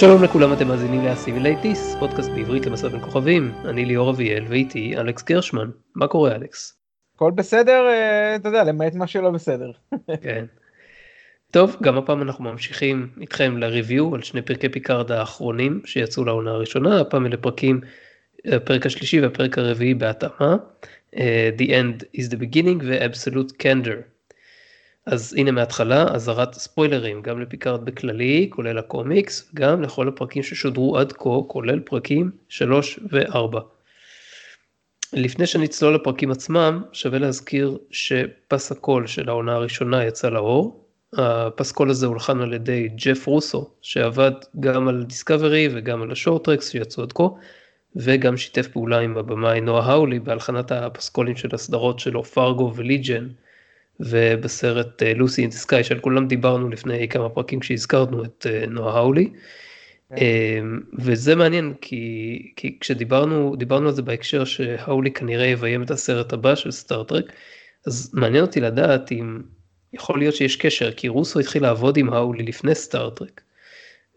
שלום לכולם, אתם מאזינים ל Assimilate This, פודקאסט בעברית למסע בין כוכבים. אני ליאור אביאל ואיתי אלכס גרשמן. מה קורה אלכס? הכל בסדר, אה, אתה יודע, למעט מה שלא בסדר. כן. טוב, גם הפעם אנחנו ממשיכים איתכם ל review על שני פרקי פיקארד האחרונים שיצאו לעונה הראשונה, הפעם אלה פרקים, הפרק השלישי והפרק הרביעי בהתאמה, אה, The End is the Beginning ו-Absolute Candor. אז הנה מההתחלה אזהרת ספוילרים גם לפיקארד בכללי כולל הקומיקס גם לכל הפרקים ששודרו עד כה כולל פרקים 3 ו-4. לפני שנצלול לפרקים עצמם שווה להזכיר שפס הקול של העונה הראשונה יצא לאור. הפסקול הזה הולחן על ידי ג'ף רוסו שעבד גם על דיסקאברי וגם על ה Short Treks שיצאו עד כה וגם שיתף פעולה עם הבמאי נואה האולי בהלחנת הפסקולים של הסדרות שלו פארגו וליג'ן. ובסרט לוסי אין סקאי שעל כולם דיברנו לפני כמה פרקים כשהזכרנו את אה, נועה האולי. כן. אמ, וזה מעניין כי, כי כשדיברנו דיברנו על זה בהקשר שהאולי כנראה יביים את הסרט הבא של סטארטרק אז מעניין אותי לדעת אם יכול להיות שיש קשר כי רוסו התחיל לעבוד עם האולי לפני סטארטרק.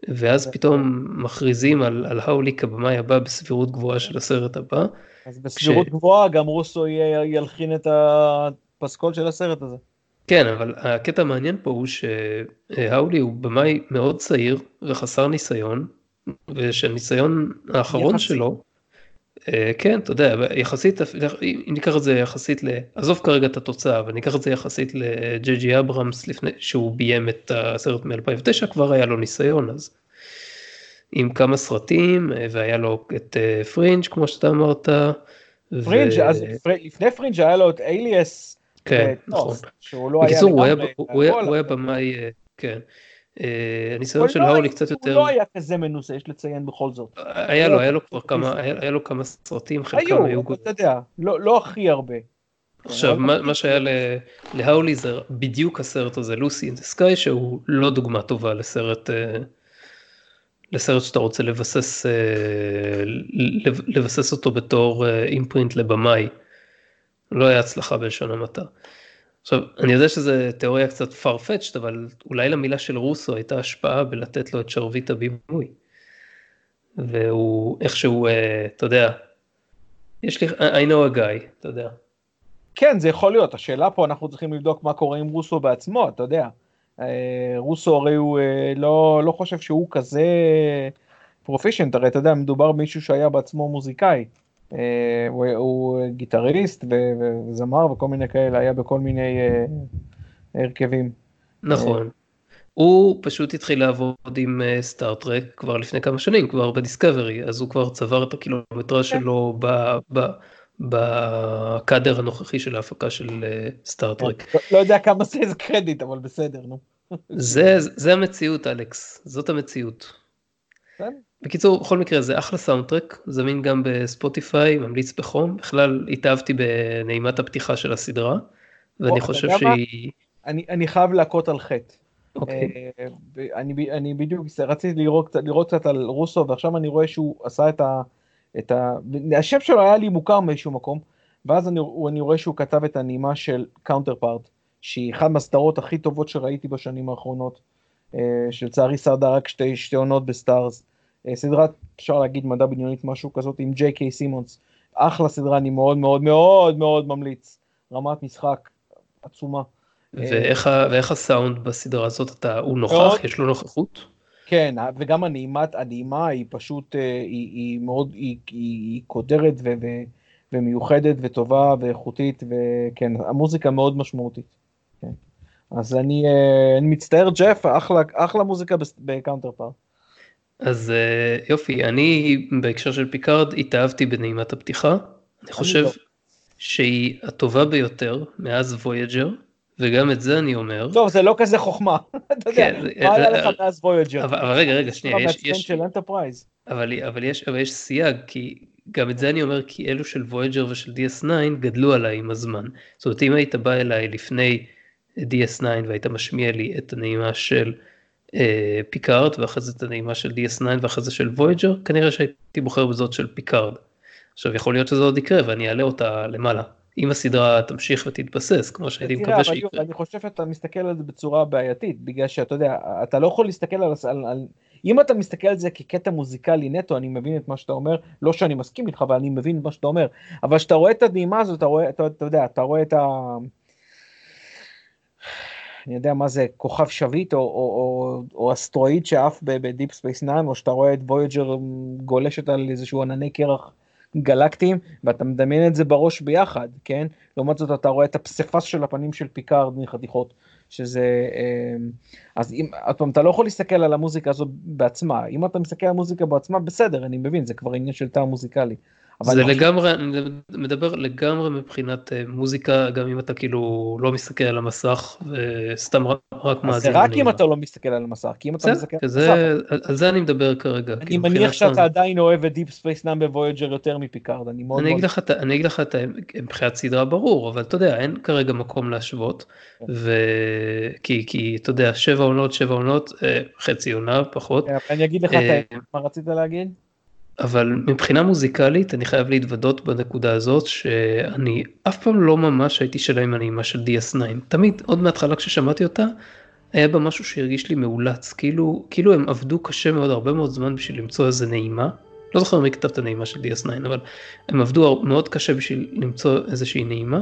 ואז פתאום מכריזים על, על האולי כבמאי הבא בסבירות גבוהה של הסרט הבא. אז בסבירות כש... גבוהה גם רוסו ילחין את ה... הפסקול של הסרט הזה. כן, אבל הקטע המעניין פה הוא שהאולי הוא במאי מאוד צעיר וחסר ניסיון, ושהניסיון האחרון יחסית. שלו, אה, כן, אתה יודע, יחסית, אם ניקח את זה יחסית, ל... עזוב כרגע את התוצאה, אבל ניקח את זה יחסית לג'י ג'י אברהמס לפני שהוא ביים את הסרט מ-2009, כבר היה לו ניסיון, אז עם כמה סרטים, אה, והיה לו את פרינג' אה, כמו שאתה אמרת. פרינג', ו... אז לפני פרינג' היה לו את אליאס. כן, נכון. שהוא לא היה לגמרי... הוא היה במאי, אה, כן. אה, הניסיון של האולי קצת יותר... הוא לא היה כזה מנוסה, יש לציין בכל זאת. היה לו, היה לו כבר כמה, היה לו כמה סרטים, חלקם היו... אתה יודע, לא, לא הכי הרבה. עכשיו, מה שהיה להאולי זה בדיוק הסרט הזה, Lucy in the Sky, שהוא לא דוגמה טובה לסרט... אה, לסרט שאתה רוצה לבסס, לבסס אותו בתור אימפרינט לבמאי. לא היה הצלחה בלשון המעטה. עכשיו, אני יודע שזו תיאוריה קצת farfetched, אבל אולי למילה של רוסו הייתה השפעה בלתת לו את שרביט הבימוי. והוא איכשהו, אה, אתה יודע, יש לי, I know a guy, אתה יודע. כן, זה יכול להיות, השאלה פה, אנחנו צריכים לבדוק מה קורה עם רוסו בעצמו, אתה יודע. אה, רוסו הרי הוא אה, לא, לא חושב שהוא כזה proficient, הרי אתה יודע, מדובר במישהו שהיה בעצמו מוזיקאי. אה, הוא, הוא גיטריסט וזמר וכל מיני כאלה, היה בכל מיני אה, הרכבים. נכון. הוא פשוט התחיל לעבוד עם סטאר טרק כבר לפני כמה שנים, כבר בדיסקאברי, אז הוא כבר צבר את הקילומטרה כן. שלו ב, ב, בקאדר הנוכחי של ההפקה של סטארט-טרק. לא, לא יודע כמה זה איזה קרדיט, אבל בסדר, נו. זה, זה המציאות, אלכס, זאת המציאות. בקיצור, בכל מקרה זה אחלה סאונדטרק, זמין גם בספוטיפיי, ממליץ בחום, בכלל התאהבתי בנעימת הפתיחה של הסדרה, ואני חושב שהיא... אני, אני חייב להכות על חטא. אוקיי. Uh, אני, אני בדיוק רציתי לראות, לראות קצת על רוסו, ועכשיו אני רואה שהוא עשה את ה... את ה... השם שלו היה לי מוכר מאיזשהו מקום, ואז אני, אני רואה שהוא כתב את הנעימה של Counterpart, שהיא אחת מהסדרות הכי טובות שראיתי בשנים האחרונות, uh, שלצערי שרדה רק שתי, שתי עונות בסטארס. אה, סדרת, אפשר להגיד מדע בדיונית משהו כזאת עם ג'יי קיי סימונס. אחלה סדרה, אני מאוד מאוד מאוד מאוד ממליץ. רמת משחק עצומה. ואיך, ואיך הסאונד בסדרה הזאת, אתה, הוא נוכח? מאוד, יש לו נוכחות? כן, וגם הנעימת, הנעימה היא פשוט, אה, היא, היא מאוד, היא, היא, היא קודרת ו, ו, ומיוחדת וטובה ואיכותית, וכן, המוזיקה מאוד משמעותית. כן. אז אני, אה, אני מצטער, ג'ף, אחלה, אחלה מוזיקה ב Counterpart. אז אה, יופי, אני בהקשר של פיקארד התאהבתי בנעימת הפתיחה. אני חושב לא. שהיא הטובה ביותר מאז וויג'ר, וגם את זה אני אומר. טוב, זה לא כזה חוכמה. אתה יודע, כן, מה היה לך מאז וויג'ר? אבל רגע, רגע, שנייה, יש... אבל יש סייג, כי גם את זה אני אומר, כי אלו של וויג'ר ושל DS9 גדלו עליי עם הזמן. זאת אומרת, אם היית בא אליי לפני DS9 והיית משמיע לי את הנעימה של... אה, פיקארד ואחרי זה את הנעימה של DS9 ואחרי זה של וויג'ר כנראה שהייתי בוחר בזאת של פיקארד. עכשיו יכול להיות שזה עוד יקרה ואני אעלה אותה למעלה. אם הסדרה תמשיך ותתבסס כמו שהייתי מקווה שיקרה. אני חושב שאתה מסתכל על זה בצורה בעייתית בגלל שאתה יודע אתה לא יכול להסתכל על, על, על אם אתה מסתכל על זה כקטע מוזיקלי נטו, אני מבין את מה שאתה אומר, לא שאני מסכים איתך, אבל אני מבין את מה שאתה אומר. אבל כשאתה רואה את הנעימה הזאת, אתה רואה, אתה, אתה יודע, אתה רואה את ה... אני יודע מה זה כוכב שביט או, או, או, או אסטרואיד שעף ב Deep Space 9, או שאתה רואה את וויג'ר גולשת על איזשהו ענני קרח גלקטיים, ואתה מדמיין את זה בראש ביחד, כן? לעומת זאת אתה רואה את הפסיפס של הפנים של פיקארד מחתיכות, שזה... אמ, אז אם, עוד פעם, אתה לא יכול להסתכל על המוזיקה הזו בעצמה, אם אתה מסתכל על המוזיקה בעצמה, בסדר, אני מבין, זה כבר עניין של טעם מוזיקלי. זה לגמרי, אני מדבר לגמרי מבחינת אה, מוזיקה, גם אם אתה כאילו לא מסתכל על המסך וסתם רק מאזין. זה רק אם אתה לא מסתכל על המסך, כי אם אתה מסתכל על המסך. על זה אני מדבר כרגע. אני מניח שאתה עדיין אוהב את Deep Space Nine ווויג'ר יותר מפיקארד, אני מאוד מאוד... אני אגיד לך את מבחינת סדרה ברור, אבל אתה יודע, אין כרגע מקום להשוות, כן. כי אתה יודע, שבע עונות, שבע עונות, אה, חצי עונה פחות. אני אגיד לך אה, מה רצית להגיד? אבל מבחינה מוזיקלית אני חייב להתוודות בנקודה הזאת שאני אף פעם לא ממש הייתי שלם עם הנעימה של DS9. תמיד, עוד מההתחלה כששמעתי אותה, היה בה משהו שהרגיש לי מאולץ, כאילו, כאילו הם עבדו קשה מאוד, הרבה מאוד זמן בשביל למצוא איזה נעימה. לא זוכר מי כתב את הנעימה של DS9, אבל הם עבדו מאוד קשה בשביל למצוא איזושהי נעימה,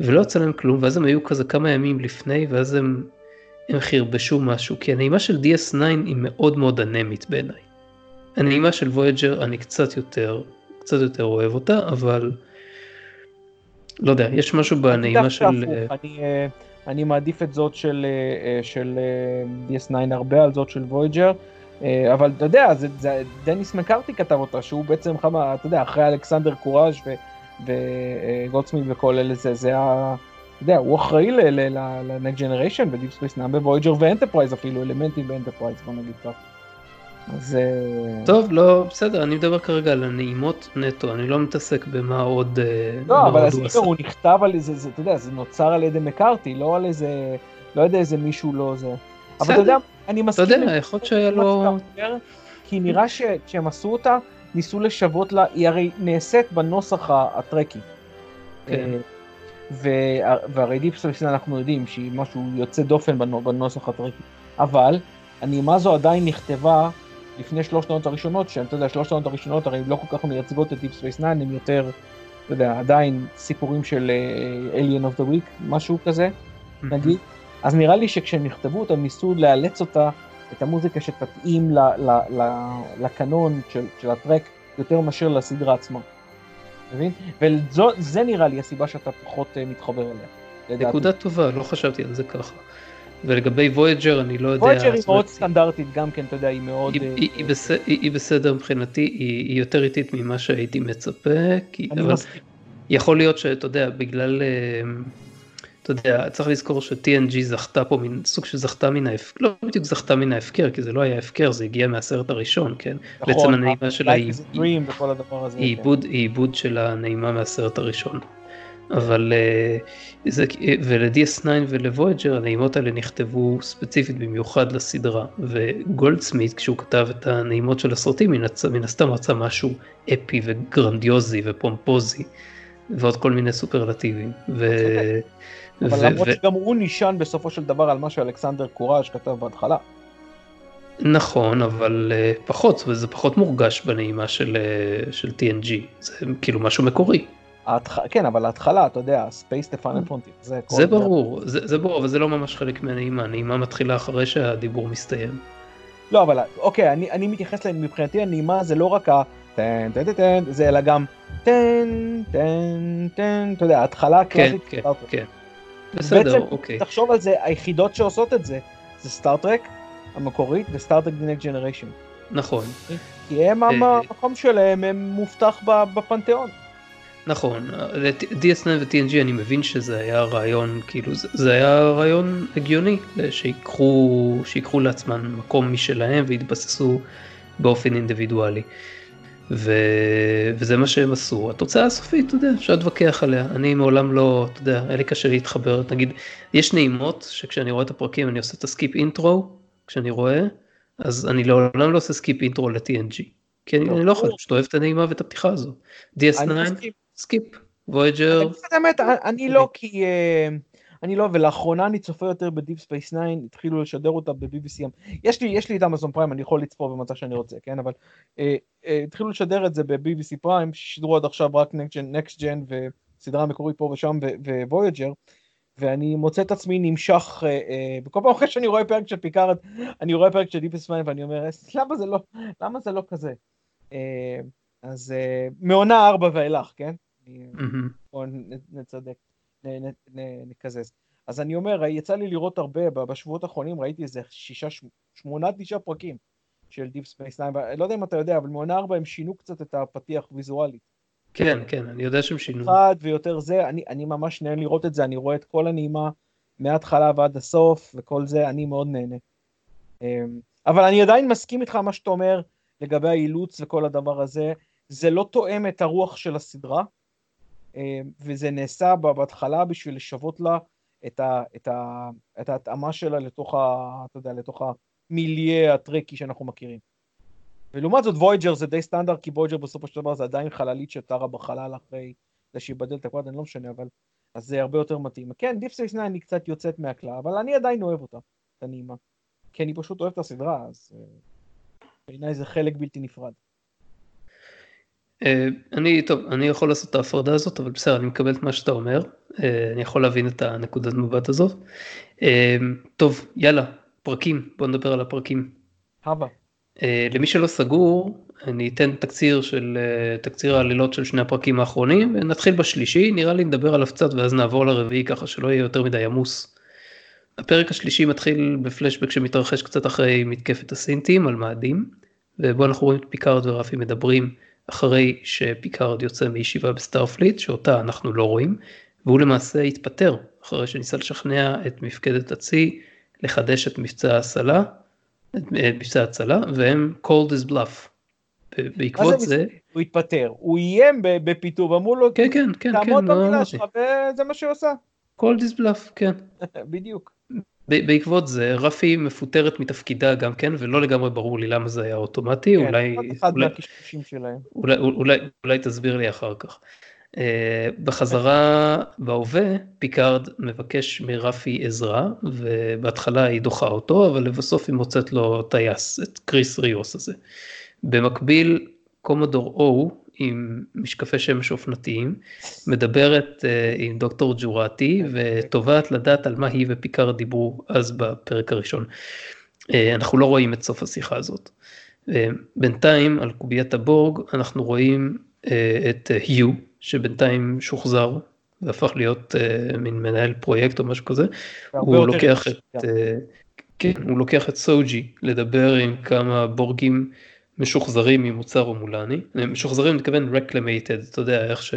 ולא יצא להם כלום, ואז הם היו כזה כמה ימים לפני, ואז הם, הם חרבשו משהו, כי הנעימה של DS9 היא מאוד מאוד אנמית בעיניי. הנעימה של וויג'ר אני קצת יותר, קצת יותר אוהב אותה, אבל לא יודע, יש משהו בנעימה של... אני, אה, אני מעדיף את זאת של, אה, של אה, DS9 הרבה על זאת של וויג'ר, אבל אתה יודע, זה, זה, דניס מקארטי כתב אותה, שהוא בעצם, חמה, אתה יודע, אחרי אלכסנדר קוראז' וגולדסמית וכל אלה, זה, זה ה... אתה יודע, הוא אחראי ל-Next Generation ו- Deep Space Nine וויג'ר ואנטרפרייז אפילו, אלמנטים באנטרפרייז, בוא נגיד ככה. אז... טוב, לא, בסדר, אני מדבר כרגע על הנעימות נטו, אני לא מתעסק במה עוד... אה, לא, אבל הספר הוא נכתב על איזה, זה, אתה יודע, זה נוצר על ידי מקארתי, לא על איזה, לא יודע איזה מישהו לא זה. אבל אתה יודע, אני מסכים... אתה יודע, יכול להיות שהיה לו... כי נראה שכשהם עשו אותה, ניסו לשוות לה, היא הרי נעשית בנוסח הטרקי. כן. אה, והרי Deep Space אנחנו יודעים שהיא משהו יוצא דופן בנוסח הטרקי. אבל הנעימה זו עדיין נכתבה לפני שלושת העונות הראשונות, שאתה יודע, שלושת העונות הראשונות הרי לא כל כך מייצגות את Deep Space 9, הם יותר, אתה יודע, עדיין סיפורים של אה, Alien of the Week, משהו כזה, אהמ. נגיד. אז נראה לי שכשהם כתבו אותם, ניסו לאלץ אותה, את המוזיקה שתתאים ל, ל, ל, לקנון של, של הטרק, יותר מאשר לסדרה עצמה. מבין? וזה נראה לי הסיבה שאתה פחות אה, מתחבר אליה. נקודה טובה, לא חשבתי על זה ככה. ולגבי וויג'ר אני לא יודע... וויג'ר היא מאוד סטנדרטית גם כן, אתה יודע, היא מאוד... היא, אה, בסדר, היא, היא בסדר מבחינתי, היא, היא יותר איטית ממה שהייתי מצפה, כי... אבל מסכים. יכול להיות שאתה יודע, בגלל... אה, אתה יודע, צריך לזכור ש-TNG זכתה פה מין סוג שזכתה מן ההפקר, לא בדיוק זכתה מן ההפקר, כי זה לא היה הפקר, זה הגיע מהסרט הראשון, כן? נכון, בעצם הנעימה שלה היא עיבוד של הנעימה מהסרט הראשון. אבל אה, זה, ול-DS9 ולוויג'ר הנעימות האלה נכתבו ספציפית במיוחד לסדרה וגולדסמית כשהוא כתב את הנעימות של הסרטים מן הסתם רצה משהו אפי וגרנדיוזי ופומפוזי ועוד כל מיני סופרלטיבים. ו... אבל ו... למרות ו... שגם הוא נשען בסופו של דבר על מה שאלכסנדר קוראז' כתב בהתחלה. נכון, אבל uh, פחות, וזה פחות מורגש בנעימה של, uh, של TNG, זה כאילו משהו מקורי. ההתח... כן, אבל ההתחלה, אתה יודע, Space the Final Frontier, זה כל... זה ברור, זה, זה ברור, אבל זה לא ממש חלק מהנעימה, הנעימה מתחילה אחרי שהדיבור מסתיים. לא, אבל אוקיי, אני, אני מתייחס להם, מבחינתי הנעימה זה לא רק ה... טן טן טן זה אלא גם טן טן טן, אתה יודע, ההתחלה הקלאסית. כן, כן, כן. בסדר, בעצם, אוקיי. תחשוב על זה, היחידות שעושות את זה, זה סטארט-טרק המקורית וסטארט-טרק The Next Generation. נכון. כי הם, אה, המקום שלהם הם מובטח בפנתיאון. נכון, ל-DS9 ו-TNG אני מבין שזה היה רעיון, כאילו זה, זה היה רעיון הגיוני, שיקחו, שיקחו לעצמם מקום משלהם והתבססו באופן אינדיבידואלי. ו... וזה מה שהם עשו. התוצאה הסופית, אתה יודע, אפשר להתווכח עליה. אני מעולם לא, אתה יודע, היה לי קשה להתחבר. נגיד, יש נעימות שכשאני רואה את הפרקים אני עושה את ה skip intro, כשאני רואה, אז אני לעולם לא עושה skip intro ל-TNG. כי אני, לא, אני לא יכול, פשוט אוהב את הנעימה ואת הפתיחה הזו. DS9, skip, וויג'ר. אני לא כי... אה, אני לא, ולאחרונה אני צופה יותר ב Deep Space 9, התחילו לשדר אותה ב-BBC, יש לי, יש לי את אמזון פריים, אני יכול לצפות מתי שאני רוצה, כן, אבל אה, אה, התחילו לשדר את זה ב-BBC Prime, ששידרו עד עכשיו רק Next Gen וסדרה מקורית פה ושם וויג'ר, ואני מוצא את עצמי נמשך, אה, אה, פעם אחרי שאני רואה פרק של פיקארד, אני רואה פרק של Deep Space 9 ואני אומר, למה זה לא, למה זה לא כזה? אה, אז אה, מעונה ארבע ואילך, כן? בואו נצדק, נקזז. אז אני אומר, יצא לי לראות הרבה, בשבועות האחרונים ראיתי איזה שישה, שמונה, תשעה פרקים של Deep Space 9, לא יודע אם אתה יודע, אבל מעונה ארבע הם שינו קצת את הפתיח ויזואלית. כן, כן, אני יודע שהם שינו. אחד ויותר זה, אני, אני ממש נהנה לראות את זה, אני רואה את כל הנעימה מההתחלה ועד הסוף, וכל זה, אני מאוד נהנה. אמ, אבל אני עדיין מסכים איתך מה שאתה אומר לגבי האילוץ וכל הדבר הזה. זה לא תואם את הרוח של הסדרה, וזה נעשה בהתחלה בשביל לשוות לה את, ה, את, ה, את ההתאמה שלה לתוך, ה, אתה יודע, לתוך המיליה הטרקי שאנחנו מכירים. ולעומת זאת וויג'ר זה די סטנדרט, כי וויג'ר בסופו של דבר זה עדיין חללית ששטה בחלל אחרי זה שב Delta Quad, לא משנה, אבל אז זה הרבה יותר מתאים. כן, Deep Space 9 היא קצת יוצאת מהכלל, אבל אני עדיין אוהב אותה, את הנעימה. כי אני פשוט אוהב את הסדרה, אז אה, בעיניי זה חלק בלתי נפרד. אה, אני, טוב, אני יכול לעשות את ההפרדה הזאת, אבל בסדר, אני מקבל את מה שאתה אומר, אה, אני יכול להבין את הנקודת מבט הזאת. אה, טוב, יאללה, פרקים, בוא נדבר על הפרקים. הבה. למי שלא סגור, אני אתן תקציר של, תקציר העלילות של שני הפרקים האחרונים, ונתחיל בשלישי, נראה לי נדבר עליו קצת ואז נעבור לרביעי ככה שלא יהיה יותר מדי עמוס. הפרק השלישי מתחיל בפלשבק שמתרחש קצת אחרי מתקפת הסינטים על מאדים, ובו אנחנו רואים את פיקארד ורפי מדברים אחרי שפיקארד יוצא מישיבה בסטארפליט, שאותה אנחנו לא רואים, והוא למעשה התפטר אחרי שניסה לשכנע את מפקדת הצי לחדש את מבצע ההצלה, את מבצע ההצלה, והם called his bluff. בעקבות זה... זה... הוא התפטר, הוא איים בפיטור, אמרו לו, כן, כן, כן, תעמוד כן, במילה שלך, וזה מה שהוא עושה. called his bluff, כן. בדיוק. בעקבות זה רפי מפוטרת מתפקידה גם כן ולא לגמרי ברור לי למה זה היה אוטומטי כן, אולי אולי, אולי, אולי אולי תסביר לי אחר כך. Uh, בחזרה בהווה פיקארד מבקש מרפי עזרה ובהתחלה היא דוחה אותו אבל לבסוף היא מוצאת לו טייס את קריס ריוס הזה. במקביל קומודור או עם משקפי שמש אופנתיים, מדברת uh, עם דוקטור ג'ורטי ותובעת לדעת על מה היא ופיקר דיברו אז בפרק הראשון. Uh, אנחנו לא רואים את סוף השיחה הזאת. Uh, בינתיים על קוביית הבורג אנחנו רואים uh, את היו שבינתיים שוחזר והפך להיות uh, מין מנהל פרויקט או משהו כזה. הוא לוקח את, uh, כן, הוא לוקח את סוג'י לדבר עם כמה בורגים. משוחזרים ממוצא רומולני, משוחזרים אני מתכוון reclamated, אתה יודע איך, ש...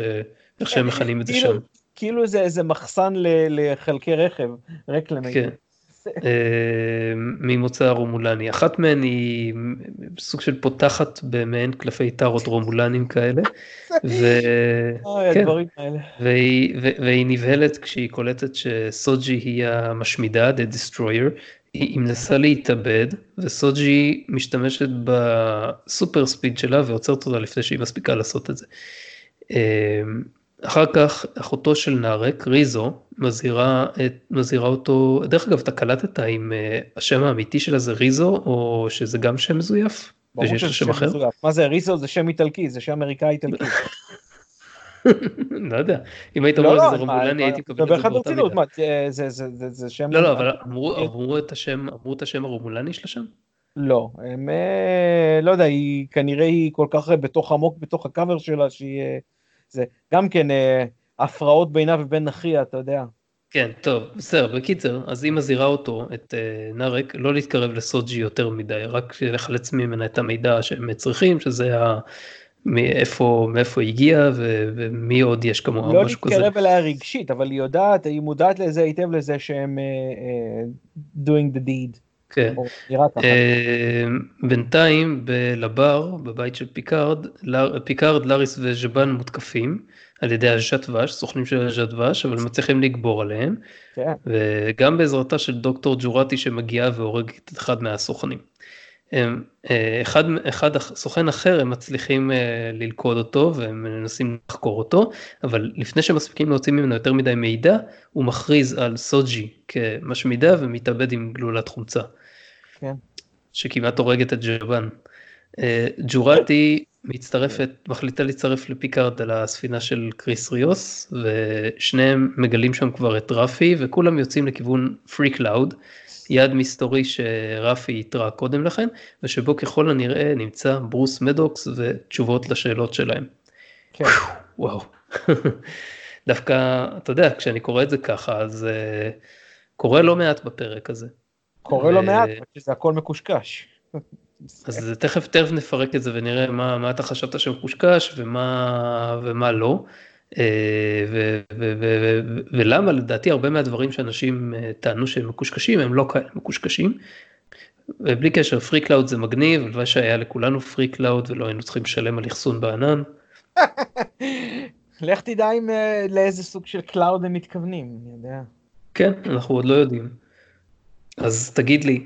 איך שהם מכנים את זה כאילו- שם. כאילו זה איזה מחסן לחלקי רכב, רקלמייטד. כן. אה, ממוצא רומולני. אחת מהן היא סוג של פותחת במעין קלפי טארות רומולנים כאלה. ו... כן. והיא, והיא נבהלת כשהיא קולטת שסוג'י היא המשמידה, the destroyer, היא מנסה להתאבד וסוג'י משתמשת בסופר ספיד שלה ועוצרת אותה לפני שהיא מספיקה לעשות את זה. אמ, אחר כך אחותו של נארק, ריזו, מזהירה, את, מזהירה אותו, דרך אגב אתה קלטת אם אה, השם האמיתי שלה זה ריזו או שזה גם שם מזויף? ברור שזה שם אחר? מזויף. מה זה ריזו זה שם איטלקי, זה שם אמריקאי איטלקי. לא יודע, אם היית אומר שזה רומולני הייתי מקבל את זה באותה מידה. זה שם... לא, לא, אבל אמרו את השם, אמרו את השם הרומולני של השם? לא, הם, אה, לא יודע, היא כנראה היא כל כך בתוך עמוק בתוך הקאבר שלה, שהיא, אה, זה גם כן אה, הפרעות בינה ובין אחיה, אתה יודע. כן, טוב, בסדר, בקיצר, אז היא מזהירה אותו, את נארק, לא להתקרב לסוג'י יותר מדי, רק לחלץ ממנה את המידע שהם צריכים, שזה מאיפה, מאיפה הגיע ו, ומי עוד יש כמוה, לא משהו כזה. לא להתקרב אליה רגשית, אבל היא יודעת, היא מודעת לזה היטב לזה שהם אה, אה, doing the deed. כן. אה, בינתיים בלבר, בבית של פיקארד, לר, פיקארד, לאריס וז'בן מותקפים על ידי הז'ת וש, סוכנים של הז'ת וש, אבל מצליחים לגבור עליהם. כן. וגם בעזרתה של דוקטור ג'ורטי שמגיעה והורגת את אחד מהסוכנים. הם, אה, אחד, אחד סוכן אחר הם מצליחים אה, ללכוד אותו והם מנסים לחקור אותו אבל לפני שהם מספיקים להוציא ממנו יותר מדי מידע הוא מכריז על סוג'י כמשמידה ומתאבד עם גלולת חומצה. כן. שכמעט הורגת את ז'בן. אה, ג'ורטי מצטרפת מחליטה להצטרף לפיקארד על הספינה של קריס ריוס ושניהם מגלים שם כבר את רפי וכולם יוצאים לכיוון פרי קלאוד. יעד מסתורי שרפי איתרה קודם לכן, ושבו ככל הנראה נמצא ברוס מדוקס ותשובות לשאלות שלהם. כן. וואו. דווקא, אתה יודע, כשאני קורא את זה ככה, אז אה, קורה לא מעט בפרק הזה. קורה ו... לא מעט, כי זה הכל מקושקש. אז תכף תכף נפרק את זה ונראה מה, מה אתה חשבת שמקושקש ומה, ומה לא. אה, ולמה לדעתי הרבה מהדברים שאנשים אה, טענו שהם מקושקשים הם לא כאלה מקושקשים. ובלי קשר פרי קלאוד זה מגניב, הלוואי שהיה לכולנו free cloud ולא היינו צריכים לשלם על אחסון בענן. לך תדע אם אה, לאיזה סוג של cloud הם מתכוונים, אני יודע. כן, אנחנו עוד לא יודעים. אז תגיד לי,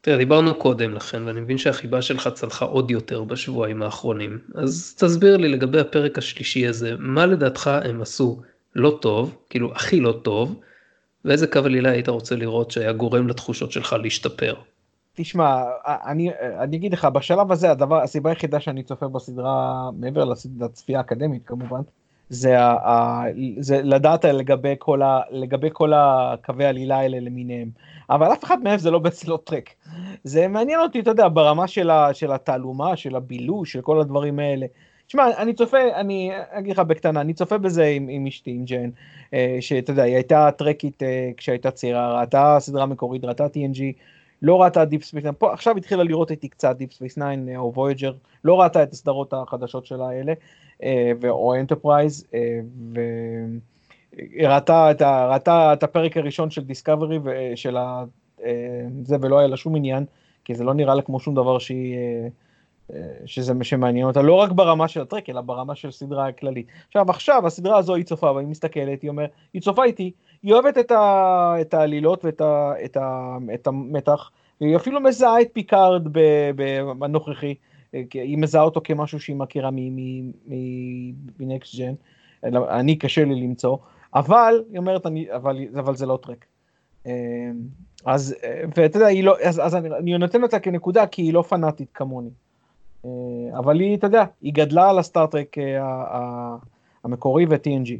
תראה, דיברנו קודם לכן, ואני מבין שהחיבה שלך צנחה עוד יותר בשבועיים האחרונים, אז תסביר לי לגבי הפרק השלישי הזה, מה לדעתך הם עשו לא טוב, כאילו הכי לא טוב, ואיזה קו עלילה היית רוצה לראות שהיה גורם לתחושות שלך להשתפר? תשמע, אני, אני אגיד לך, בשלב הזה הדבר, הסיבה היחידה שאני צופה בסדרה, מעבר לצפייה האקדמית כמובן, זה, זה לדעת לגבי כל, ה, לגבי כל הקווי העלילה האלה למיניהם. אבל אף אחד מהם זה לא בסלוט טרק. זה מעניין אותי, אתה יודע, ברמה של, ה, של התעלומה, של הבילוש, של כל הדברים האלה. תשמע, אני צופה, אני אגיד לך בקטנה, אני צופה בזה עם, עם אשתי, עם ג'ן, אה, שאתה יודע, היא הייתה טרקית אה, כשהייתה צעירה, ראתה סדרה מקורית, ראתה TNG, לא ראתה דיפ ספייס 9, פה עכשיו התחילה לראות איתי קצת דיפ ספייס 9 או וויג'ר, לא ראתה את הסדרות החדשות שלה האלה, אה, או אנטרפרייז, ראתה את, ראתה את הפרק הראשון של דיסקאברי ושל ה, זה ולא היה לה שום עניין, כי זה לא נראה לה כמו שום דבר שהיא, שזה מה שמעניין אותה, לא רק ברמה של הטרק, אלא ברמה של סדרה כללית. עכשיו, עכשיו הסדרה הזו היא צופה, והיא מסתכלת, היא אומרת, היא צופה איתי, היא אוהבת את, ה, את העלילות ואת ה, את, ה, את המתח, היא אפילו מזהה את פיקארד בנוכחי, היא מזהה אותו כמשהו שהיא מכירה מנקסט ג'ן, אני קשה לי למצוא, אבל, היא אומרת, אני, אבל, אבל זה לא טרק. אמ, אז, ואתה יודע, לא, אז, אז אני, אני נותן אותה כנקודה כי היא לא פנאטית כמוני. אה, אבל היא, אתה יודע, היא גדלה על הסטארט-טרק אה, המקורי ו-TNG.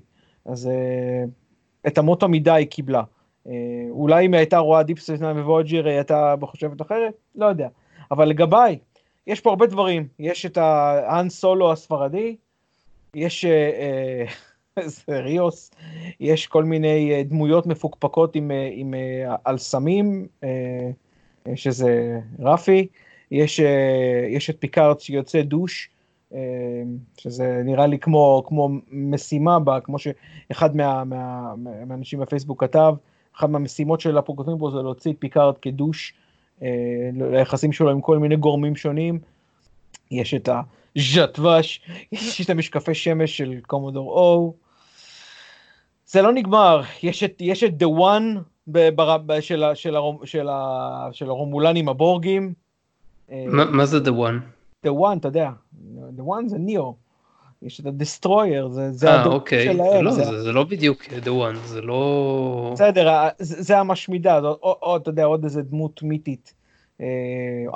אז אה, את אמות המידה היא קיבלה. אולי אם היא הייתה רואה דיפ ספייס ניין וויאג'ר היא הייתה חושבת אחרת? לא יודע. אבל לגביי, יש פה הרבה דברים. יש את האן סולו הספרדי, יש ריוס, יש כל מיני דמויות מפוקפקות עם, עם על סמים, שזה רפי. יש, יש את פיקארט שיוצא דוש, שזה נראה לי כמו, כמו משימה, בה, כמו שאחד מה, מה, מהאנשים בפייסבוק כתב, אחת מהמשימות של הפרוקטים פה זה להוציא את פיקארט כדוש, ליחסים שלו עם כל מיני גורמים שונים. יש את הז'טווש, יש את המשקפי שמש של קומודור או. זה לא נגמר, יש את, יש את The One ב, של, של, של, של הרומולנים הבורגים. מה זה The One? The One, אתה יודע, The One זה ניאו. יש את ה-Destroyer, זה, זה אה, אוקיי. שלהם. לא, זה... זה, זה לא בדיוק The One, זה לא... בסדר, זה, זה המשמידה, זה, או, או, אתה יודע, עוד איזה דמות מיתית, אה,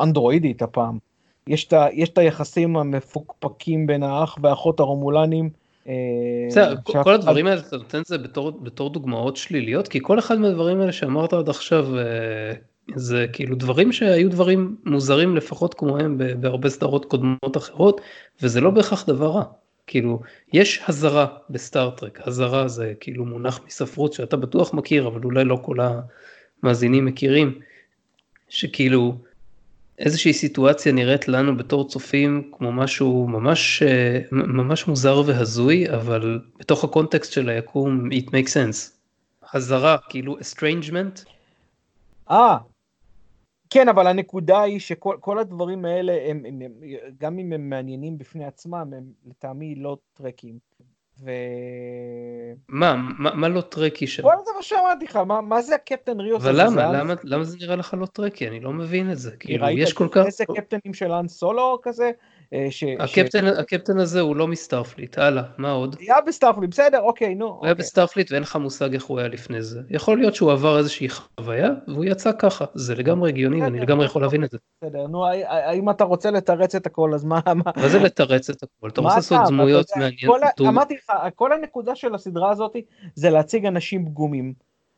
אנדרואידית הפעם. יש את, יש את היחסים המפוקפקים בין האח והאחות הרומולנים. אה, בסדר, כל הדברים האלה אתה נותן את זה בתור, דוגמאות שליליות, כי כל אחד מהדברים האלה שאמרת עד עכשיו זה כאילו דברים שהיו דברים מוזרים לפחות כמוהם בהרבה סדרות קודמות אחרות וזה לא בהכרח דבר רע. כאילו יש הזרה בסטארטרק, הזרה זה כאילו מונח מספרות שאתה בטוח מכיר אבל אולי לא כל המאזינים מכירים, שכאילו איזושהי סיטואציה נראית לנו בתור צופים כמו משהו ממש ממש מוזר והזוי אבל בתוך הקונטקסט של היקום it makes sense. הזרה כאילו estrangement. אה, כן, אבל הנקודה היא שכל הדברים האלה, הם, הם, הם, גם אם הם מעניינים בפני עצמם, הם לטעמי לא טרקים. ו... מה, מה, מה לא טרקי שם? כל זה מה שאמרתי לך, מה, מה זה הקפטן ריוס אבל למה, למה, למה זה נראה לך לא טרקי? אני לא מבין את זה. כאילו, יש כל כך... איזה קפטנים של אנ סולו כזה? אה, ש... הקפטן, ש... הקפטן הזה הוא לא מסטארפליט, הלאה, מה עוד? היה בסטארפליט, בסדר, אוקיי, נו. הוא אוקיי. היה בסטארפליט ואין לך מושג איך הוא היה לפני זה. יכול להיות שהוא עבר איזושהי חוויה והוא יצא ככה, זה לגמרי הגיוני ואני לגמרי יכול להבין את זה. בסדר, נו, האם אתה רוצה לתרץ את הכל, אז מה... מה זה לתרץ את הכל? אתה רוצה לעשות דמויות מעניינות? אמרתי לך, כל הנקודה של הסדרה הזאת זה להציג אנשים פגומים.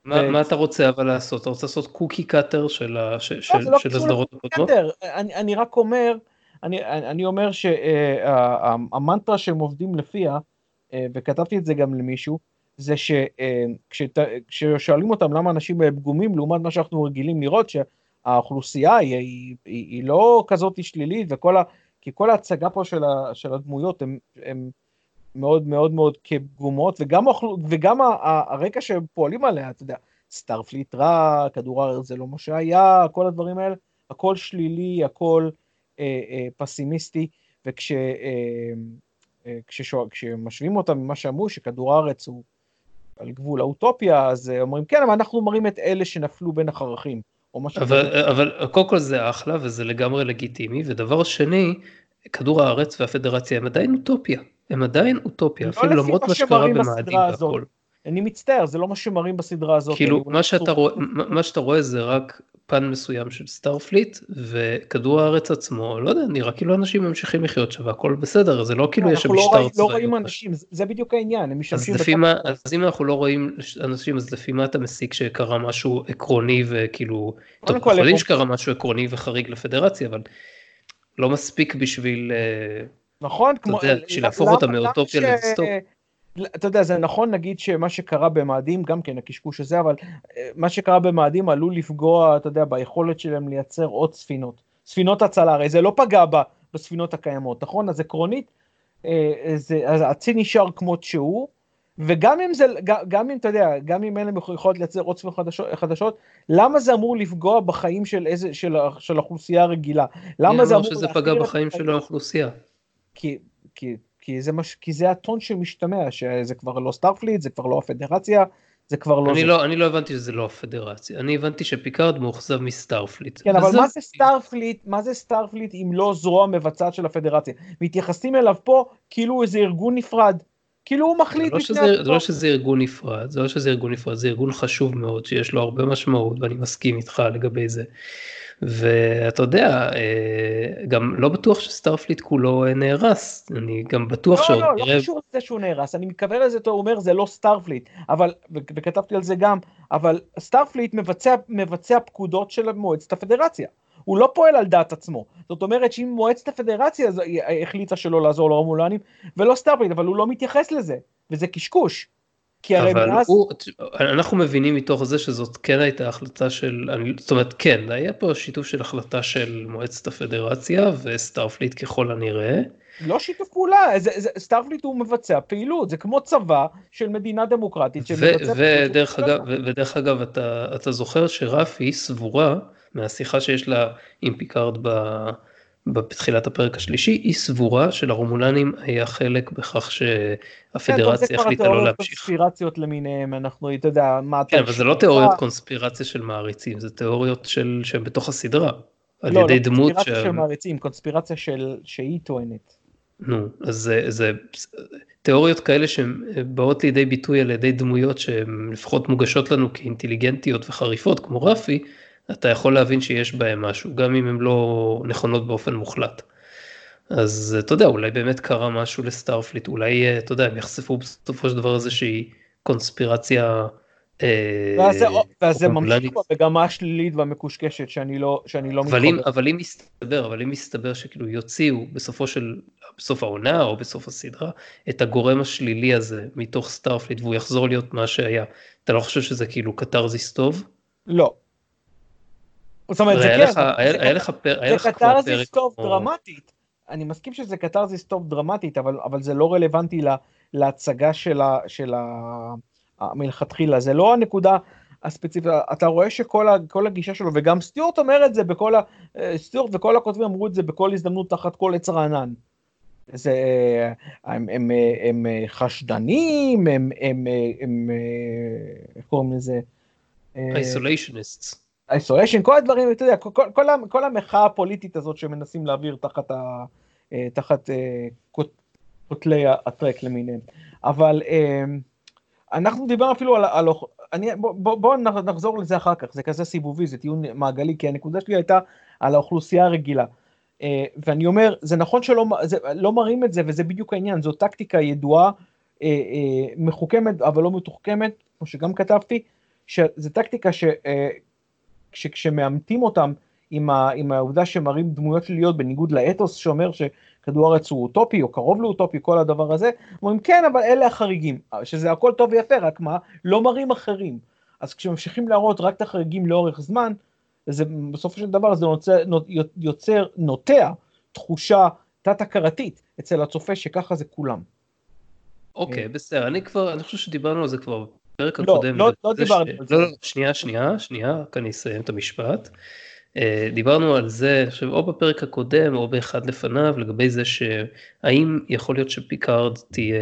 מה, מה אתה רוצה אבל לעשות? אתה רוצה לעשות cookie cutter של, לא, לא הסדרות הקודמות? אני רק אומר, אני, אני אומר שהמנטרה שהם עובדים לפיה, אה, וכתבתי את זה גם למישהו, זה שכששואלים אותם למה אנשים פגומים לעומת מה שאנחנו רגילים לראות, שהאוכלוסייה היא, היא, היא, היא לא כזאת שלילית, וכל ה, כי כל ההצגה פה של, ה, של הדמויות הן מאוד מאוד מאוד כפגומות, וגם, וגם הרקע שהם פועלים עליה, אתה יודע, סטארפליט רע, כדור הארץ זה לא מה שהיה, כל הדברים האלה, הכל שלילי, הכל... אה, אה, פסימיסטי, וכשמשווים אה, אותם ממה שאמרו, שכדור הארץ הוא על גבול האוטופיה, אז אומרים, כן, אבל אנחנו מראים את אלה שנפלו בין החרכים, אבל, אבל קודם כל זה אחלה, וזה לגמרי לגיטימי, ודבר שני, כדור הארץ והפדרציה הם עדיין אוטופיה, הם עדיין אוטופיה, לא אפילו למרות מה שקרה במאדים והכל. אני מצטער, זה לא מה שמראים בסדרה הזאת. כאילו, מה שאתה, רואה, מה שאתה רואה זה רק פן מסוים של סטארפליט, וכדור הארץ עצמו, לא יודע, נראה כאילו אנשים ממשיכים לחיות שם והכל בסדר, זה לא כאילו יש שם משטר צבאי. אנחנו לא רואים אנשים, זה בדיוק העניין, הם משתמשים... אז, מה, אז אם אנחנו לא רואים אנשים, אז לפי מה אתה מסיק שקרה משהו עקרוני וכאילו... טוב, אנחנו יודעים שקרה משהו עקרוני וחריג לפדרציה, אבל לא מספיק בשביל... אה, נכון, כמו... אתה יודע, בשביל להפוך אותה מאוטופיה לדיסטופ. אתה יודע, זה נכון נגיד שמה שקרה במאדים, גם כן הקשקוש הזה, אבל אה, מה שקרה במאדים עלול לפגוע, אתה יודע, ביכולת שלהם לייצר עוד ספינות. ספינות הצלה, הרי זה לא פגע בספינות הקיימות, נכון? אז עקרונית, אה, זה, אז הצי נשאר כמות שהוא, וגם אם זה, גם אם אתה יודע, גם אם אין להם יכולת לייצר עוד ספינות חדשות, חדשות, למה זה אמור לפגוע בחיים של איזה, של, של האוכלוסייה הרגילה? למה זה אמור... שזה פגע בחיים של האוכלוסייה? כי, כי כי זה, מש... כי זה הטון שמשתמע, שזה כבר לא Starfleet, זה כבר לא הפדרציה, זה כבר לא... אני, זה. לא, אני לא הבנתי שזה לא הפדרציה, אני הבנתי שפיקארד מאוכזב מ Starfleet. כן, אבל מה זה Starfleet, מה זה Starfleet אם לא זרוע מבצעת של הפדרציה? מתייחסים אליו פה כאילו איזה ארגון נפרד. כאילו הוא מחליט לא שזה, זה לא שזה ארגון נפרד, זה לא שזה ארגון נפרד, זה ארגון חשוב מאוד, שיש לו הרבה משמעות, ואני מסכים איתך לגבי זה. ואתה יודע, אה, גם לא בטוח ש Starfleet כולו נהרס, אני גם בטוח לא, שעוד לא, לא. לא קשור לזה שהוא נהרס, אני מקבל לזה, הוא אומר זה לא Starfleet, אבל, וכתבתי על זה גם, אבל Starfleet מבצע, מבצע פקודות של מועצת הפדרציה. הוא לא פועל על דעת עצמו. זאת אומרת שאם מועצת הפדרציה החליטה שלא לעזור לרומולנים, ולא Starfleet, אבל הוא לא מתייחס לזה, וזה קשקוש. כי הרי אבל מאז... הוא, אנחנו מבינים מתוך זה שזאת כן הייתה החלטה של, אני, זאת אומרת כן, היה פה שיתוף של החלטה של מועצת הפדרציה ו Starfleet ככל הנראה. לא שיתוף פעולה, זה, זה, Starfleet הוא מבצע פעילות, זה כמו צבא של מדינה דמוקרטית ודרך אגב, ודרך אגב אתה, אתה זוכר שרפי סבורה מהשיחה שיש לה עם פיקארד ב... בתחילת הפרק השלישי, היא סבורה שלרומולנים היה חלק בכך שהפדרציה החליטה לא להמשיך. זה קונספירציות למיניהם, אנחנו, אתה יודע, מה אתה... כן, אבל זה לא תיאוריות קונספירציה של מעריצים, זה תיאוריות של, שהן בתוך הסדרה. על ידי לא דמות. לא, לא קונספירציה של מעריצים, קונספירציה של... שהיא טוענת. נו, אז זה, זה תיאוריות כאלה שהן באות לידי ביטוי על ידי דמויות שהן לפחות מוגשות לנו כאינטליגנטיות וחריפות, כמו רפי, אתה יכול להבין שיש בהם משהו, גם אם הן לא נכונות באופן מוחלט. אז אתה יודע, אולי באמת קרה משהו ל Starfleet, אולי, אתה יודע, הם יחשפו בסופו של דבר איזושהי קונספירציה. אה, ואז זה ממשיך במגמה השלילית והמקושקשת שאני לא, שאני לא אבל מתחבר. אבל אם מסתבר, אבל אם מסתבר שכאילו יוציאו בסופו של, בסוף העונה או בסוף הסדרה, את הגורם השלילי הזה מתוך Starfleet והוא יחזור להיות מה שהיה, אתה לא חושב שזה כאילו קתרזיס טוב? לא, זאת אומרת, זה כן, היה לך פרק, זה קתרזיס טוב דרמטית. אני מסכים שזה קתרזיס טוב דרמטית, אבל, אבל זה לא רלוונטי לה, להצגה של, ה, מלכתחילה, זה לא הנקודה הספציפית, אתה רואה שכל הגישה שלו, וגם סטיורט אומר את זה בכל ה... סטיורט וכל הכותבים אמרו את זה בכל הזדמנות תחת כל עץ רענן. זה, הם, הם, הם חשדנים, הם, הם, הם, איך קוראים לזה? איסוליישניסטס. איסוליישן, כל הדברים, אתה יודע, כל, כל, כל המחאה הפוליטית הזאת שמנסים להעביר תחת, ה, תחת כותלי הטרק למיניהם. אבל אנחנו דיברנו אפילו על, על אני, בוא, בוא, בוא נחזור לזה אחר כך, זה כזה סיבובי, זה טיעון מעגלי, כי הנקודה שלי הייתה על האוכלוסייה הרגילה. ואני אומר, זה נכון שלא זה, לא מראים את זה, וזה בדיוק העניין, זו טקטיקה ידועה, מחוכמת אבל לא מתוחכמת, כמו שגם כתבתי, שזו טקטיקה ש, שכשמאמתים אותם עם, ה, עם העובדה שמראים דמויות שליליות בניגוד לאתוס שאומר שכדור הארץ הוא אוטופי או קרוב לאוטופי, כל הדבר הזה, אומרים כן, אבל אלה החריגים, שזה הכל טוב ויפה, רק מה, לא מראים אחרים. אז כשממשיכים להראות רק את החריגים לאורך זמן, זה בסופו של דבר זה יוצר, יוצר נוטע תחושה תת-הכרתית אצל הצופה שככה זה כולם. אוקיי, okay, בסדר, אני כבר, אני חושב שדיברנו על זה כבר בפרק לא, הקודם. לא, לא דיברנו על זה. לא, לא, שנייה, שנייה, שנייה, רק אני אסיים את המשפט. אה, דיברנו על זה, עכשיו, או בפרק הקודם או באחד לפניו, לגבי זה שהאם יכול להיות שפיקארד תהיה,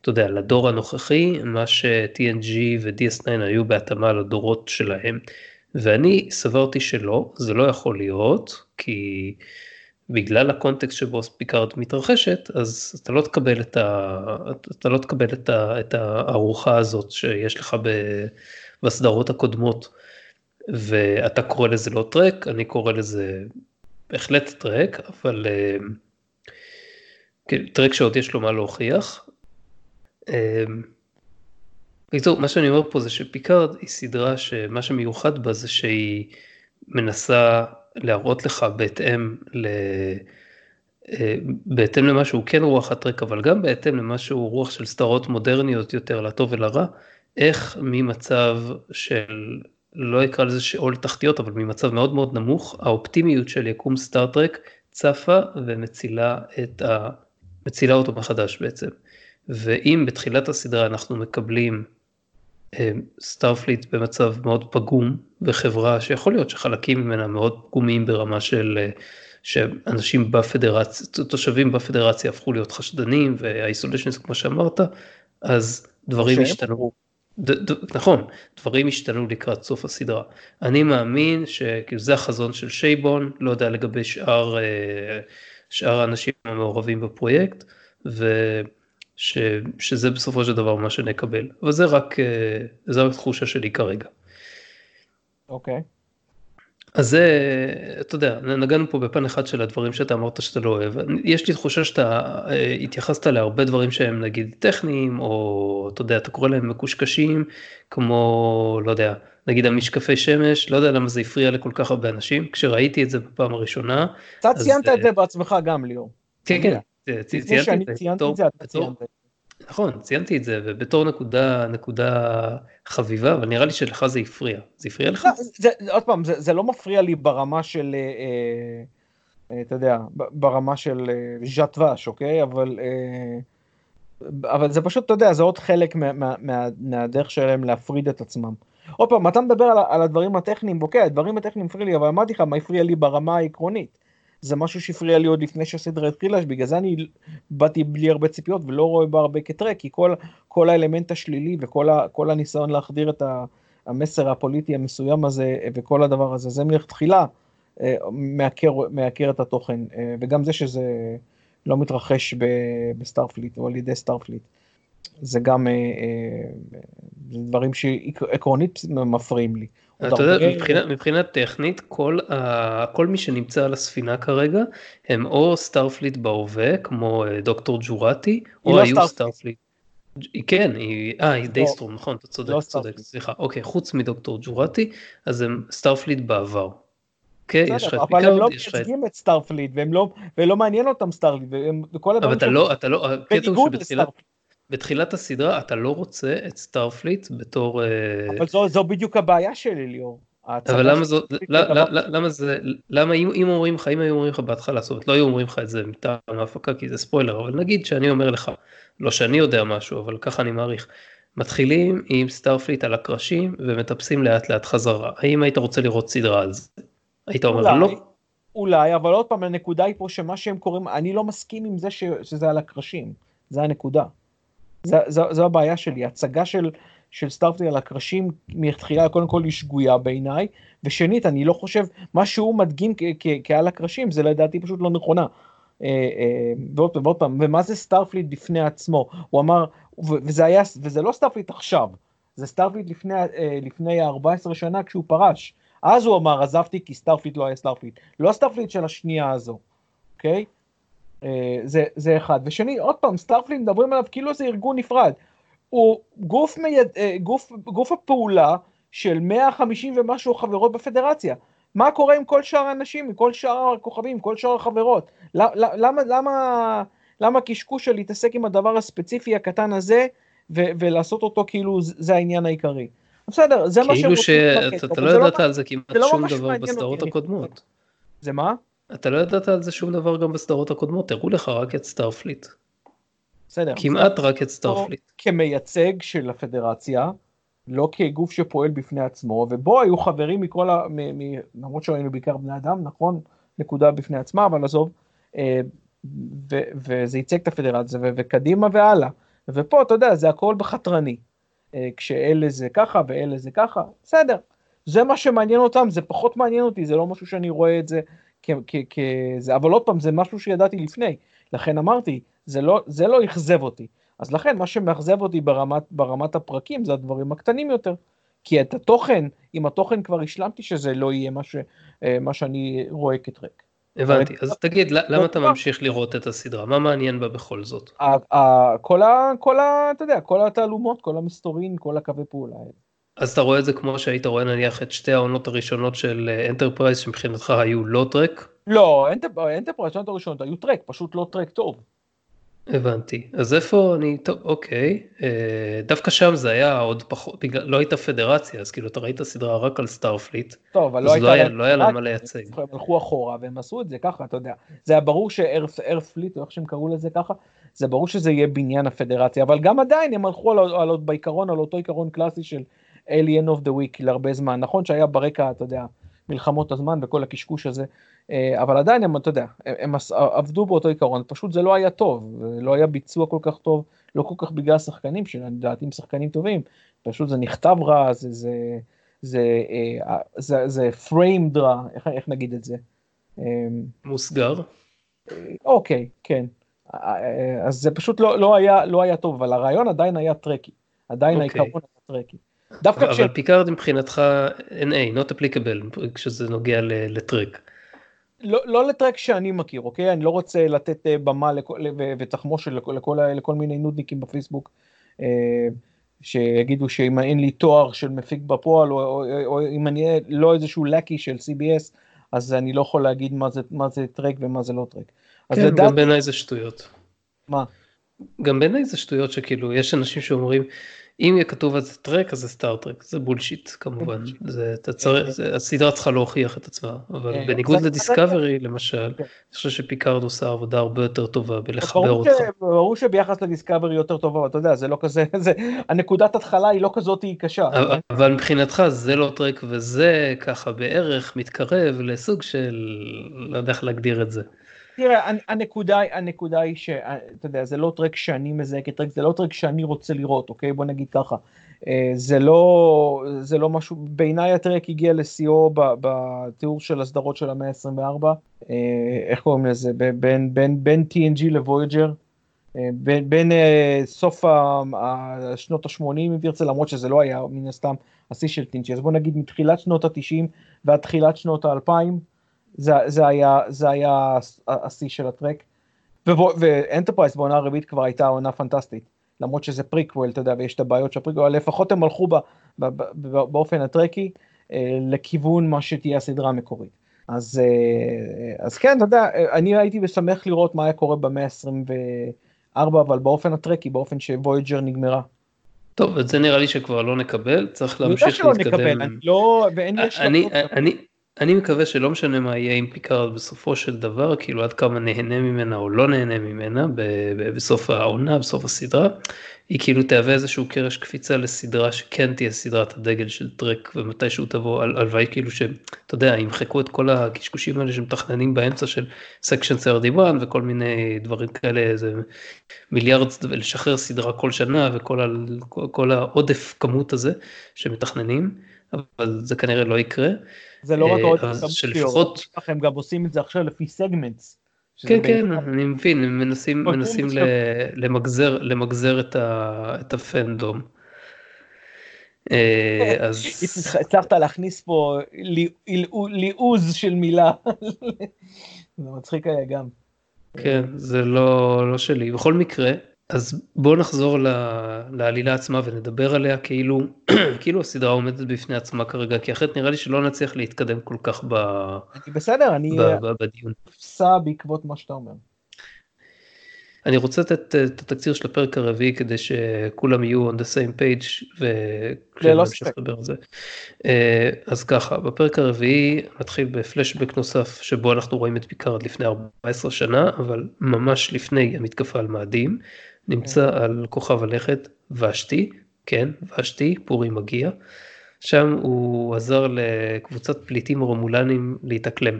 אתה יודע, לדור הנוכחי, מה ש-TNG ו-DS9 היו בהתאמה לדורות שלהם. ואני סברתי שלא, זה לא יכול להיות, כי בגלל הקונטקסט שבו פיקארד מתרחשת, אז אתה לא תקבל את, ה, אתה לא תקבל את, ה, את הארוחה הזאת שיש לך ב, בסדרות הקודמות. ואתה קורא לזה לא טרק, אני קורא לזה בהחלט טרק, אבל כן, טרק שעוד יש לו מה להוכיח. בקיצור, מה שאני אומר פה זה שפיקארד היא סדרה שמה שמיוחד בה זה שהיא מנסה להראות לך בהתאם ל... אה, בהתאם למה שהוא כן רוח הטרק, אבל גם בהתאם למה שהוא רוח של סדרות מודרניות יותר לטוב ולרע, איך ממצב של, לא אקרא לזה שאול תחתיות, אבל ממצב מאוד מאוד נמוך, האופטימיות של יקום סטארט-טרק צפה ומצילה את ה... מצילה אותו מחדש בעצם. ואם בתחילת הסדרה אנחנו מקבלים Starfleet במצב מאוד פגום בחברה שיכול להיות שחלקים ממנה מאוד פגומים ברמה של אה, שאנשים בפדרציה, תושבים בפדרציה הפכו להיות חשדנים וה isolationist כמו שאמרת, אז דברים השתנו. ד, ד, נכון, דברים השתנו לקראת סוף הסדרה. אני מאמין שכאילו זה החזון של שייבון, לא יודע לגבי שאר, אה, שאר האנשים המעורבים בפרויקט, ו... ש, שזה בסופו של דבר מה שנקבל, אבל זה רק, אה, זו רק תחושה שלי כרגע. אוקיי. Okay. אז זה, אתה יודע, נגענו פה בפן אחד של הדברים שאתה אמרת שאתה לא אוהב. יש לי תחושה שאתה אה, התייחסת להרבה דברים שהם נגיד טכניים, או אתה יודע, אתה קורא להם מקושקשים, כמו, לא יודע, נגיד המשקפי שמש, לא יודע למה זה הפריע לכל כך הרבה אנשים. כשראיתי את זה בפעם הראשונה... אתה ציינת את זה בעצמך גם, ליאור. כן, כן, לפני שאני ציינתי את זה, אתה ציינת. נכון, ציינתי את זה, ובתור נקודה, נקודה חביבה, אבל נראה לי שלך זה הפריע. זה הפריע לך? לא, זה, עוד פעם, זה, זה לא מפריע לי ברמה של, אה, אה, אתה יודע, ברמה של אה, ז'ת ואש, אוקיי? אבל, אה, אבל זה פשוט, אתה יודע, זה עוד חלק מה, מה, מה, מהדרך שלהם להפריד את עצמם. עוד פעם, אתה מדבר על, על הדברים הטכניים, אוקיי, הדברים הטכניים הפריע לי, אבל אמרתי לך מה הפריע לי ברמה העקרונית. זה משהו שהפריע לי עוד לפני שהסדרה התחילה, שבגלל זה אני באתי בלי הרבה ציפיות ולא רואה בה הרבה כטרק, כי כל, כל האלמנט השלילי וכל ה, הניסיון להחדיר את המסר הפוליטי המסוים הזה וכל הדבר הזה, זה מלכתחילה אה, מעקר, מעקר את התוכן, אה, וגם זה שזה לא מתרחש ב Starfleet או על ידי Starfleet. זה גם אה, זה דברים שעקרונית מפריעים לי. אתה יודע, מבחינה, מבחינה טכנית, כל, ה, כל מי שנמצא על הספינה כרגע, הם או Starfleet בהווה, כמו אה, דוקטור ג'ורטי, או לא היו Starfleet. כן, היא, אה, היא Daystrom, לא, נכון, אתה צודק, לא צודק, סליחה, אוקיי, חוץ מדוקטור ג'ורטי, אז הם Starfleet בעבר. אוקיי, יש לך את פיקארד, אבל הם לא מייצגים את Starfleet, והם לא, ולא מעניין אותם Starfleet, וכל הדברים אבל אתה לא, אתה לא, הקטע הוא שבתחילת... בתחילת הסדרה אתה לא רוצה את Starfleet בתור... אה, אבל זו, זו בדיוק הבעיה שלי ליאור. אבל למה זו, למה זה, למה אם, אומרים לך, אם היו אומרים לך בהתחלה, זאת אומרת לא היו אומרים לך את זה מטעם ההפקה כי זה ספוילר, אבל נגיד שאני אומר לך, לא שאני יודע משהו, אבל ככה אני מעריך, מתחילים עם Starfleet על הקרשים ומטפסים לאט לאט חזרה, האם היית רוצה לראות סדרה על זה? היית אומר לא? אולי, אבל עוד פעם, הנקודה היא פה שמה שהם קוראים, אני לא מסכים עם זה שזה על הקרשים, זה הנקודה. זו הבעיה שלי, הצגה של, של Starfleet על הקרשים מתחילה קודם כל היא שגויה בעיניי, ושנית, אני לא חושב, מה שהוא מדגים כעל הקרשים, זה לדעתי פשוט לא נכונה. אה, אה, ועוד פעם, ועוד פעם, ומה זה Starfleet בפני עצמו? הוא אמר, וזה היה, וזה לא Starfleet עכשיו, זה Starfleet לפני, אה, לפני 14 שנה כשהוא פרש. אז הוא אמר, עזבתי כי Starfleet לא היה Starfleet. לא ה Starfleet של השנייה הזו, אוקיי? זה, זה אחד. ושני, עוד פעם, Starfleet מדברים עליו כאילו זה ארגון נפרד. הוא גוף, מיד, גוף, גוף הפעולה של 150 ומשהו חברות בפדרציה. מה קורה עם כל שאר האנשים, עם כל שאר הכוכבים, עם כל שאר החברות? למה, למה, למה קשקוש של להתעסק עם הדבר הספציפי הקטן הזה, ו- ולעשות אותו כאילו זה העניין העיקרי? בסדר, זה מה שהם רוצים כאילו שאתה לא, לא ידעת על זה כמעט לא שום דבר בסדרות הקודמות. זה מה? אתה לא ידעת על זה שום דבר גם בסדרות הקודמות, הראו לך רק את Starfleet. בסדר. כמעט רק את Starfleet. כמייצג של הפדרציה, לא כגוף שפועל בפני עצמו, ובו היו חברים מכל ה... מ, מ, למרות שהיינו בעיקר בני אדם, נכון? נקודה בפני עצמה, אבל עזוב. אה, ו, וזה ייצג את הפדרציה, ו, וקדימה והלאה. ופה, אתה יודע, זה הכל בחתרני. אה, כשאלה זה ככה ואלה זה ככה, בסדר. זה מה שמעניין אותם, זה פחות מעניין אותי, זה לא משהו שאני רואה את זה כזה, אבל עוד פעם, זה משהו שידעתי לפני. לכן אמרתי, זה לא, זה לא אכזב אותי. אז לכן מה שמאכזב אותי ברמת, ברמת הפרקים זה הדברים הקטנים יותר. כי את התוכן, עם התוכן כבר השלמתי שזה לא יהיה מה, ש, אה, מה שאני רואה כטרק. הבנתי, אז תגיד, למה אתה ממשיך לראות את הסדרה? מה מעניין בה בכל זאת? כל ה... כל ה... אתה יודע, כל התעלומות, כל המסתורין, כל הקווי פעולה האלה. אז אתה רואה את זה כמו שהיית רואה נניח את שתי העונות הראשונות של אנטרפרייז שמבחינתך היו לא טרק? לא, אנטרפרייז, העונות הראשונות היו טרק, פשוט לא טרק טוב. הבנתי. אז איפה אני, טוב, אוקיי, אה, דווקא שם זה היה עוד פחות, בגלל, לא הייתה פדרציה, אז כאילו אתה ראית סדרה רק על סטארפליט, טוב, אבל לא, לא, היה, לא היה להם מה לייצג. הם הלכו אחורה והם עשו את זה ככה, אתה יודע. זה היה ברור שארפליט, או איך שהם קראו לזה ככה, זה ברור שזה יהיה בניין הפדרציה, אבל גם עדיין הם הלכו על, על, על, בעיקרון, על אותו עיקרון קלאסי של Alien of the Week להרבה זמן. נכון שהיה ברקע, אתה יודע, מלחמות הזמן וכל הקשקוש הזה, אה, אבל עדיין הם, אתה יודע, הם עבדו באותו עיקרון, פשוט זה לא היה טוב, לא היה ביצוע כל כך טוב, לא כל כך בגלל השחקנים שלדעתי הם שחקנים טובים, פשוט זה נכתב רע, זה, זה, זה, אה, זה, זה framed רע, איך, איך נגיד את זה? אמ, מוסגר? אוקיי, כן. אז זה פשוט לא, לא, היה, לא היה טוב, אבל הרעיון עדיין היה טרקי, עדיין okay. אוקיי. העיקרון היה טרקי. דווקא אבל כש... פיקארד מבחינתך NA, not applicable, כשזה נוגע לטרק. לא, לא לטרק שאני מכיר, אוקיי? אני לא רוצה לתת אה, במה לכל, ותחמושת לכל, לכל, לכל מיני נודניקים בפייסבוק, אה, שיגידו שאם אין לי תואר של מפיק בפועל, או, או, או, או אם אני לא איזשהו lackey של CBS, אז אני לא יכול להגיד מה זה, מה זה טרק ומה זה לא טרק. כן, לדעת... גם בעיניי זה שטויות. מה? גם בעיניי זה שטויות שכאילו, יש אנשים שאומרים, אם יהיה כתוב על זה טרק אז זה סטארטרק זה bullshit כמובן זה אתה צריך כן, זה, הסדרה צריכה להוכיח את עצמה אבל כן, בניגוד לדיסקאברי למשל כן. אני חושב שפיקארד עושה עבודה הרבה יותר טובה בלחבר אותך. ברור שביחס לדיסקאברי יותר טובה אתה יודע זה לא כזה זה הנקודת התחלה היא לא כזאת היא קשה. אבל מבחינתך זה לא טרק וזה ככה בערך מתקרב לסוג של לא יודע איך להגדיר את זה. תראה, הנקודה, הנקודה היא שאתה יודע, זה לא טרק שאני מזהה כטרק, זה לא טרק שאני רוצה לראות, אוקיי? בוא נגיד ככה. אה, זה לא, זה לא משהו, בעיניי הטרק הגיע לשיאו בתיאור של הסדרות של המאה ה-24, אה, איך קוראים לזה? בין, בין, בין TNG לוויג'ר, אה, בין, בין סוף שנות ה-80 אם תרצה, למרות שזה לא היה מן הסתם השיא של TNG, אז בוא נגיד מתחילת שנות ה-90 ועד תחילת שנות ה-2000, זה, זה היה, זה היה השיא של הטרק. ואנטרפרייז בעונה הרביעית כבר הייתה עונה פנטסטית. למרות שזה פריקוול, אתה יודע, ויש את הבעיות של הפריקוול, לפחות הם הלכו ב, ב, ב, באופן הטרקי אה, לכיוון מה שתהיה הסדרה המקורית. אז, אה, אז כן, אתה יודע, אני הייתי משמח לראות מה היה קורה במאה ה-24, אבל באופן הטרקי, באופן שוויג'ר נגמרה. טוב, את זה נראה לי שכבר לא נקבל, צריך להמשיך להתקדם. אני יודע שלא נקבל, אני לא, ואין לי... אני, אני, אני מקווה שלא משנה מה יהיה עם פיקארד בסופו של דבר, כאילו עד כמה נהנה ממנה או לא נהנה ממנה בסוף העונה, בסוף הסדרה, היא כאילו תהווה איזשהו קרש קפיצה לסדרה שכן תהיה סדרת הדגל של טרק ומתישהו תבוא, הלוואי כאילו שאתה יודע, ימחקו את כל הקשקושים האלה שמתכננים באמצע של סקשן 31 וכל מיני דברים כאלה, איזה מיליארד, לשחרר סדרה כל שנה וכל ה, כל העודף כמות הזה שמתכננים, אבל זה כנראה לא יקרה. זה לא רק עוד שלפחות... הם גם עושים את זה עכשיו לפי segments. כן, כן, אני מבין, הם מנסים, מנסים למגזר, למגזר את ה fandom. אה, אז... הצלחת להכניס פה ליעוז של מילה. זה מצחיק היה גם. כן, זה לא, לא שלי. בכל מקרה, אז בואו נחזור לעלילה עצמה ונדבר עליה כאילו, כאילו הסדרה עומדת בפני עצמה כרגע, כי אחרת נראה לי שלא נצליח להתקדם כל כך ב... אני בסדר, אני בדיון. אפסה בעקבות מה שאתה אומר. אני רוצה לתת את התקציר של הפרק הרביעי כדי שכולם יהיו on the same page וכשנמשיך לדבר על זה. אה, אז ככה, בפרק הרביעי מתחיל בפלשבק נוסף שבו אנחנו רואים את פיקארד לפני 14 שנה, אבל ממש לפני המתקפה על מאדים. נמצא. על כוכב הלכת ושתי, כן, ושתי, פורים מגיע. שם הוא עזר לקבוצת פליטים רומולנים להתאקלם.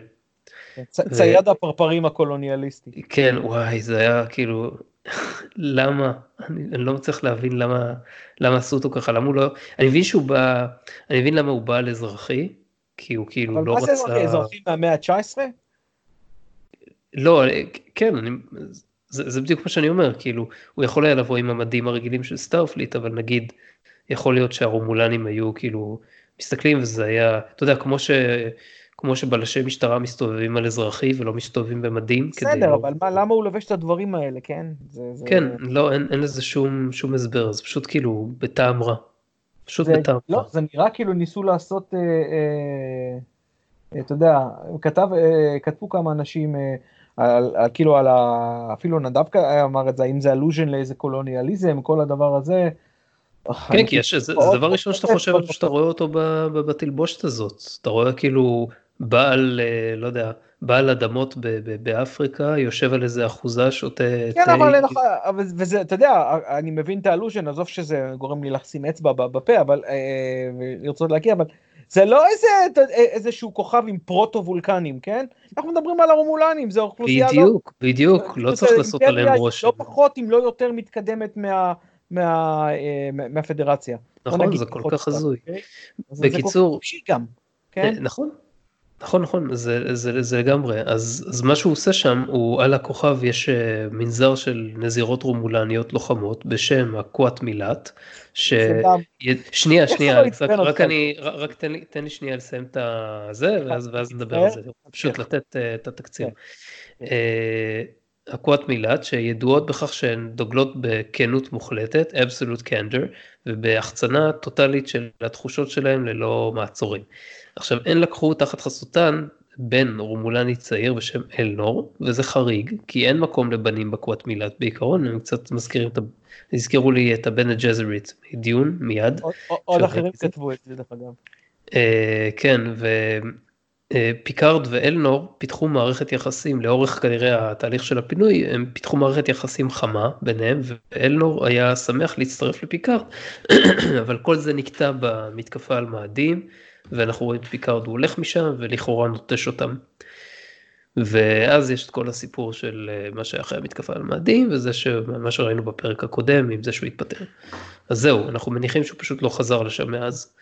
צייד הפרפרים הקולוניאליסטי. כן, וואי, זה היה כאילו, למה? אני, אני לא מצליח להבין למה, למה עשו אותו ככה, למה הוא לא, אני מבין שהוא בא, אני מבין למה הוא בא על אזרחי, כי הוא כאילו לא רצה... אבל מה זה אזרחי מהמאה ה-19? לא, כן, אני, זה, זה בדיוק מה שאני אומר, כאילו, הוא יכול היה לבוא עם המדים הרגילים של סטארפליט, אבל נגיד, יכול להיות שהרומולנים היו כאילו מסתכלים וזה היה, אתה יודע, כמו ש... כמו שבלשי משטרה מסתובבים על אזרחי ולא מסתובבים במדים. בסדר, לא- אבל מה, למה הוא לובש את הדברים האלה, כן? זה, זה... כן, לא, אין, אין לזה שום, שום הסבר, זה פשוט כאילו בטעם רע. פשוט זה, בטעם לא, רע. זה נראה כאילו ניסו לעשות, אה, אה, אה, אתה יודע, כתב, אה, כתבו כמה אנשים, אה, על, על, כאילו על ה... אפילו נדב אמר את זה, האם זה אלוז'ן לאיזה קולוניאליזם, כל הדבר הזה. כן, כי יש, זה, זה דבר ראשון שאתה חושב עליו שאתה רואה אותו בתלבושת הזאת. אתה רואה כאילו בעל, אה, לא יודע, בעל אדמות באפריקה, יושב על איזה אחוזה, שותה כן, תה. אבל וזה, אתה יודע, אני מבין את האלוז'ן, עזוב שזה גורם לי לשים אצבע בפה, אבל, אה, לרצות להגיע, אבל זה לא איזה, איזשהו כוכב עם פרוטו וולקנים, כן? אנחנו מדברים על הרומולנים, זה אוכלוסייה בדיוק, לא... בדיוק, בדיוק, לא צריך לעשות עליהם ראש. לא פחות, אם לא יותר מתקדמת מה, מה, אה, מהפדרציה. נכון, זה כל כך הזוי. אוקיי? בקיצור, זה גם, כן? נכון, נכון נכון זה, זה, זה לגמרי. אז, אז מה שהוא עושה שם הוא על הכוכב יש אה, מנזר של נזירות רומולניות לוחמות בשם הקוואט מילת. ש... שנייה שנייה רק, רק אני רק תן לי, תן לי שנייה לסיים את זה ואז, ואז נדבר על זה. פשוט לתת uh, את התקציר. Uh, הקוואט מילת שידועות בכך שהן דוגלות בכנות מוחלטת, absolute candor, ובהחצנה טוטאלית של התחושות שלהם ללא מעצורים. עכשיו הן לקחו תחת חסותן בן רומולני צעיר בשם אלנור וזה חריג כי אין מקום לבנים בקוואט מילת בעיקרון הם קצת מזכירים את ה... הזכירו לי את הבני ג'זרית מ Dune מיד. עוד אחרים כתבו את זה דרך אגב. אה, כן ופיקארד ואלנור פיתחו מערכת יחסים לאורך כנראה התהליך של הפינוי הם פיתחו מערכת יחסים חמה ביניהם ואלנור היה שמח להצטרף לפיקארד אבל כל זה נקטע במתקפה על מאדים. ואנחנו רואים את פיקארד הוא הולך משם ולכאורה נוטש אותם. ואז יש את כל הסיפור של אה, מה שהיה אחרי המתקפה על מאדים וזה שמה שראינו בפרק הקודם עם זה שהוא התפטר. אז זהו אנחנו מניחים שהוא פשוט לא חזר לשם מאז.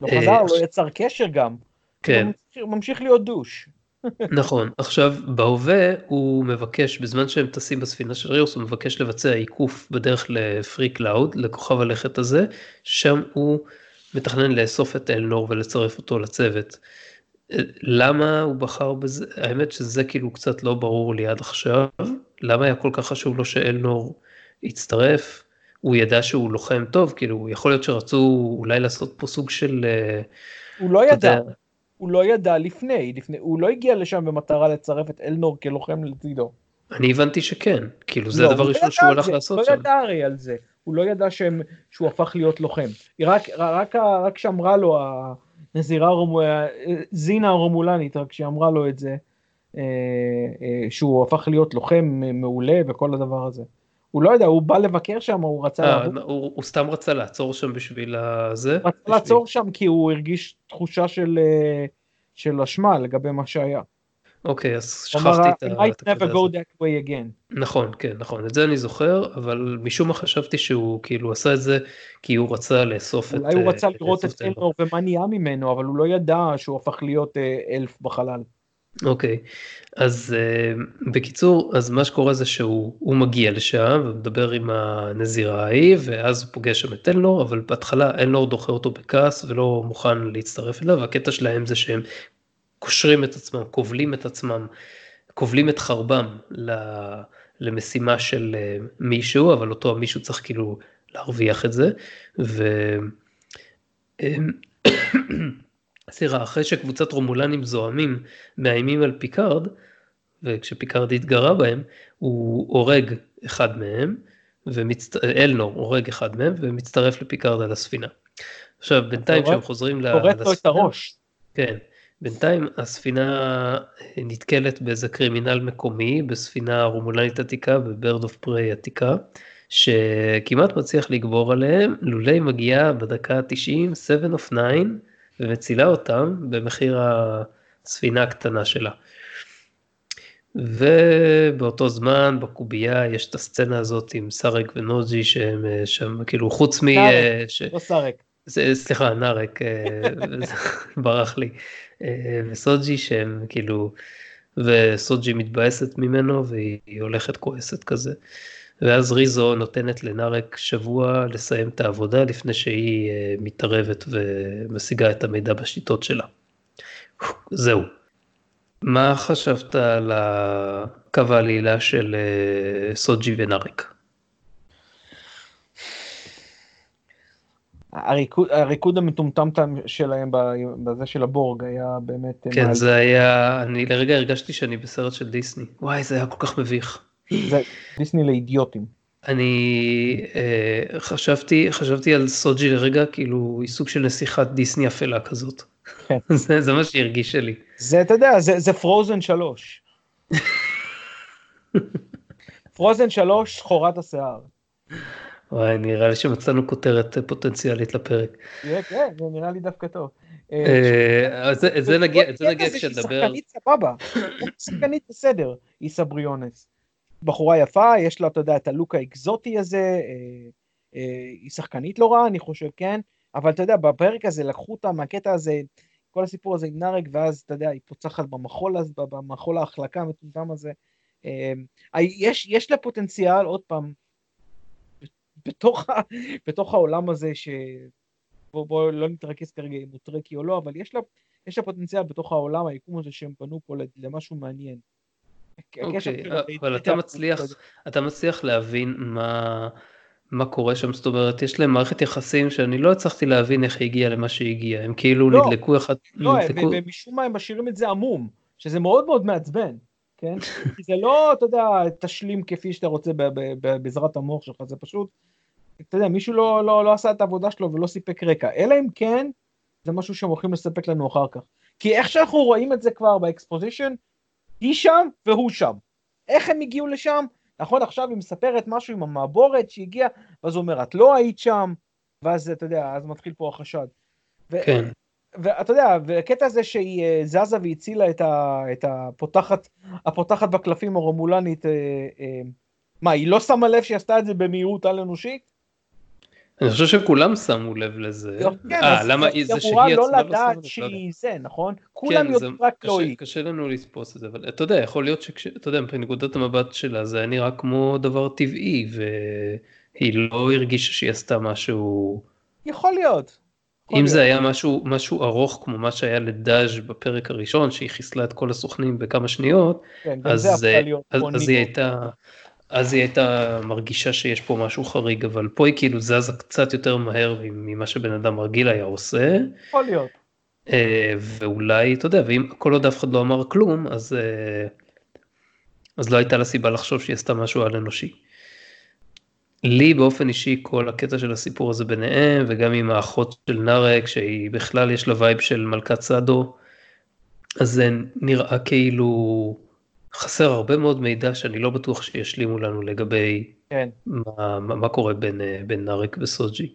לא חזר, אה, לא יצר קשר גם. כן. הוא ממשיך להיות douche. נכון עכשיו בהווה הוא מבקש בזמן שהם טסים בספינה של ריוס הוא מבקש לבצע עיקוף בדרך לפרי קלאוד לכוכב הלכת הזה שם הוא מתכנן לאסוף את אלנור ולצרף אותו לצוות. למה הוא בחר בזה? האמת שזה כאילו קצת לא ברור לי עד עכשיו. למה היה כל כך חשוב לו שאלנור יצטרף? הוא ידע שהוא לוחם טוב, כאילו יכול להיות שרצו אולי לעשות פה סוג של... אה, הוא לא ידע, יודע... הוא לא ידע לפני, לפני, הוא לא הגיע לשם במטרה לצרף את אלנור כלוחם לצידו. אני הבנתי שכן, כאילו זה לא, הדבר הראשון שהוא הלך לעשות לא שם. לא ידע הרי על זה. הוא לא ידע שהם, שהוא הפך להיות לוחם. רק, רק, רק שאמרה לו נזירה רומולנית, זינה הרומולנית, רק שהיא אמרה לו את זה, שהוא הפך להיות לוחם מעולה וכל הדבר הזה. הוא לא יודע, הוא בא לבקר שם, הוא רצה... 아, הוא, הוא סתם רצה לעצור שם בשביל הזה? רצה בשביל... לעצור שם כי הוא הרגיש תחושה של, של אשמה לגבי מה שהיה. אוקיי, אז שכחתי את ה... I never go that way again. נכון, כן, נכון, את זה אני זוכר, אבל משום מה חשבתי שהוא כאילו עשה את זה כי הוא רצה לאסוף את... אולי הוא רצה לראות את אלנור ומה נהיה ממנו, אבל הוא לא ידע שהוא הפך להיות אלף בחלל. אוקיי, אז uh, בקיצור, אז מה שקורה זה שהוא מגיע לשם ומדבר עם הנזירה ההיא, ואז הוא פוגש שם את אלנור, אבל בהתחלה אלנור דוחה אותו בכעס ולא מוכן להצטרף אליו, הקטע שלהם זה שהם קושרים את עצמם, כובלים את עצמם, כובלים את חרבם למשימה של אה, מישהו, אבל אותו מישהו צריך כאילו להרוויח את זה, ו... סליחה, אחרי שקבוצת רומולנים זועמים מאיימים על פיקארד, וכשפיקארד התגרה בהם, הוא הורג אחד מהם, ומצט... אלנור הורג אחד מהם, ומצטרף לפיקארד על הספינה. עכשיו, בינתיים כשהם חוזרים לספינה... הורג לו את הראש. כן. בינתיים הספינה נתקלת באיזה קרימינל מקומי, בספינה רומולנית עתיקה, ב bird of prey עתיקה, שכמעט מצליח לגבור עליהם, לולא מגיעה בדקה ה-90, 7 of 9, ומצילה אותם במחיר הספינה הקטנה שלה. ובאותו זמן בקובייה יש את הסצנה הזאת עם סארק וסוג'י שהם שם כאילו חוץ מ... נארק, ש... לא סארק. סליחה נארק ברח לי וסוג'י שהם כאילו וסוג'י מתבאסת ממנו והיא הולכת כועסת כזה ואז ריזו נותנת לנארק שבוע לסיים את העבודה לפני שהיא אה, מתערבת ומשיגה את המידע בשיטות שלה. זהו. מה חשבת על הקו העלילה של אה, סוג'י ונארק? הריקוד, הריקוד המטומטם שלהם בזה של הבורג היה באמת... כן, מעל... זה היה, אני לרגע הרגשתי שאני בסרט של דיסני. וואי, זה היה כל כך מביך. זה דיסני לאידיוטים. אני אה, חשבתי חשבתי על סוג'י לרגע כאילו היא סוג של נסיכת דיסני אפלה כזאת. כן. זה, זה מה שהרגיש לי. זה אתה יודע זה, זה פרוזן שלוש. פרוזן שלוש שחורת השיער. וואי נראה לי שמצאנו כותרת פוטנציאלית לפרק. כן זה נראה לי דווקא טוב. אה, זה נגיע כשנדבר. היא שחקנית סבבה. שחקנית בסדר היא סבריונס. בחורה יפה, יש לה, אתה יודע, את הלוק האקזוטי הזה, אה, אה, היא שחקנית לא רעה, אני חושב, כן? אבל אתה יודע, בפרק הזה לקחו אותה מהקטע הזה, כל הסיפור הזה עם נארק, ואז, אתה יודע, היא פוצחת במחול, הזה, במחול ההחלקה המטומטם הזה. אה, יש, יש לה פוטנציאל, עוד פעם, בתוך, בתוך העולם הזה, ש... בואו בוא לא נתרכז כרגע אם הוא טרקי או לא, אבל יש לה, יש לה פוטנציאל בתוך העולם, היקום הזה שהם בנו פה למשהו מעניין. אוקיי, אבל אתה מצליח, אתה מצליח להבין מה, מה קורה שם, זאת אומרת, יש להם מערכת יחסים שאני לא הצלחתי להבין איך היא הגיעה למה שהיא הגיעה, הם כאילו לא, נדלקו אחד, לא, נדלקו... ומשום מה הם משאירים את זה עמום, שזה מאוד מאוד מעצבן, כן? כי זה לא, אתה יודע, תשלים כפי שאתה רוצה בעזרת המוח שלך, זה פשוט, אתה יודע, מישהו לא, לא, לא עשה את העבודה שלו ולא סיפק רקע, אלא אם כן, זה משהו שהם הולכים לספק לנו אחר כך. כי איך שאנחנו רואים את זה כבר באקספוזישן, היא שם והוא שם. איך הם הגיעו לשם? נכון, עכשיו היא מספרת משהו עם המעבורת שהגיעה, ואז הוא אומר, את לא היית שם, ואז אתה יודע, אז מתחיל פה החשד. ו- כן. ואתה יודע, והקטע הזה שהיא אה, זזה והצילה את, ה, את הפותחת, הפותחת בקלפים הרומולנית, אה, אה, מה, היא לא שמה לב שהיא עשתה את זה במהירות על אנושית? אני חושב שכולם שמו לב לזה. כן, אה, למה זה שהיא עצמה לא לדעת שהיא זה, נכון? כולם כן, יודעים רק לא היא. קשה לנו לתפוס את זה, אבל אתה יודע, יכול להיות שאתה יודע, מנקודת המבט שלה זה היה נראה כמו דבר טבעי, והיא לא הרגישה שהיא עשתה משהו... יכול להיות. אם זה היה משהו, משהו ארוך כמו מה שהיה לדאז' בפרק הראשון, שהיא חיסלה את כל הסוכנים בכמה שניות, כן, אז, אז, אז היא הייתה... אז היא הייתה מרגישה שיש פה משהו חריג, אבל פה היא כאילו זזה קצת יותר מהר ממה שבן אדם רגיל היה עושה. יכול להיות. אה, ואולי, אתה יודע, ואם כל עוד אף אחד לא אמר כלום, אז, אה, אז לא הייתה לה סיבה לחשוב שהיא עשתה משהו על אנושי. לי באופן אישי כל הקטע של הסיפור הזה ביניהם וגם עם האחות של נארק שהיא בכלל יש לה וייב של מלכת סאדו אז זה נראה כאילו חסר הרבה מאוד מידע שאני לא בטוח שישלימו לנו לגבי כן. מה, מה, מה קורה בין, אה, בין נארק וסוג'י.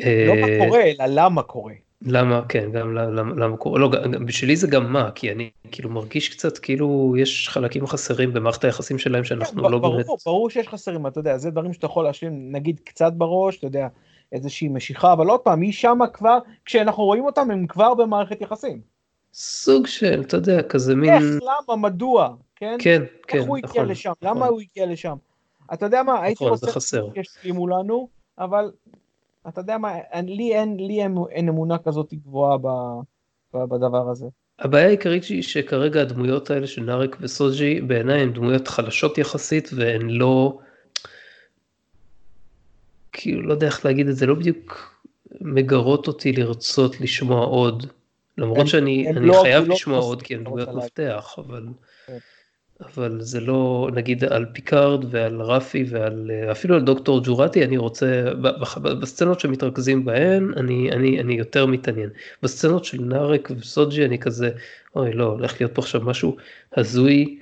לא מה אה, קורה, אלא למה קורה. למה כן גם למה, למה קורה לא גם, בשבילי זה גם מה כי אני כאילו מרגיש קצת כאילו יש חלקים חסרים במערכת היחסים שלהם שאנחנו כן, לא ברור, באמת ברור שיש חסרים, אתה יודע, זה דברים שאתה יכול להשלים נגיד קצת בראש, אתה יודע, איזושהי משיכה, אבל עוד פעם, היא שמה כבר, כשאנחנו רואים אותם הם כבר במערכת יחסים. סוג של אתה יודע כזה מין איך, למה, מדוע, כן? כן כן איך הוא הגיע נכון, לשם, נכון. למה הוא הגיע לשם. אתה יודע מה, הייתי נכון, זה רוצה. שישלימו לנו, אבל אתה יודע מה, אני- לי אין, לי אין, אין אמונה כזאת גבוהה ב, ב, בדבר הזה. הבעיה העיקרית היא שכרגע הדמויות האלה של נארק וסוג'י בעיניי הן דמויות חלשות יחסית והן לא, כאילו לא יודע איך להגיד את זה, לא בדיוק מגרות אותי לרצות לשמוע עוד, למרות שאני אני לא- חייב לא לשמוע עוד כי הן שתי דמויות מפתח, אבל, כן. אבל זה לא, נגיד על פיקארד ועל רפי ועל אפילו על דוקטור ג'ורטי אני רוצה, בסצנות שמתרכזים בהן אני, אני, אני יותר מתעניין, בסצנות של נארק וסוג'י אני כזה, אוי לא, הולך להיות פה עכשיו משהו הזוי.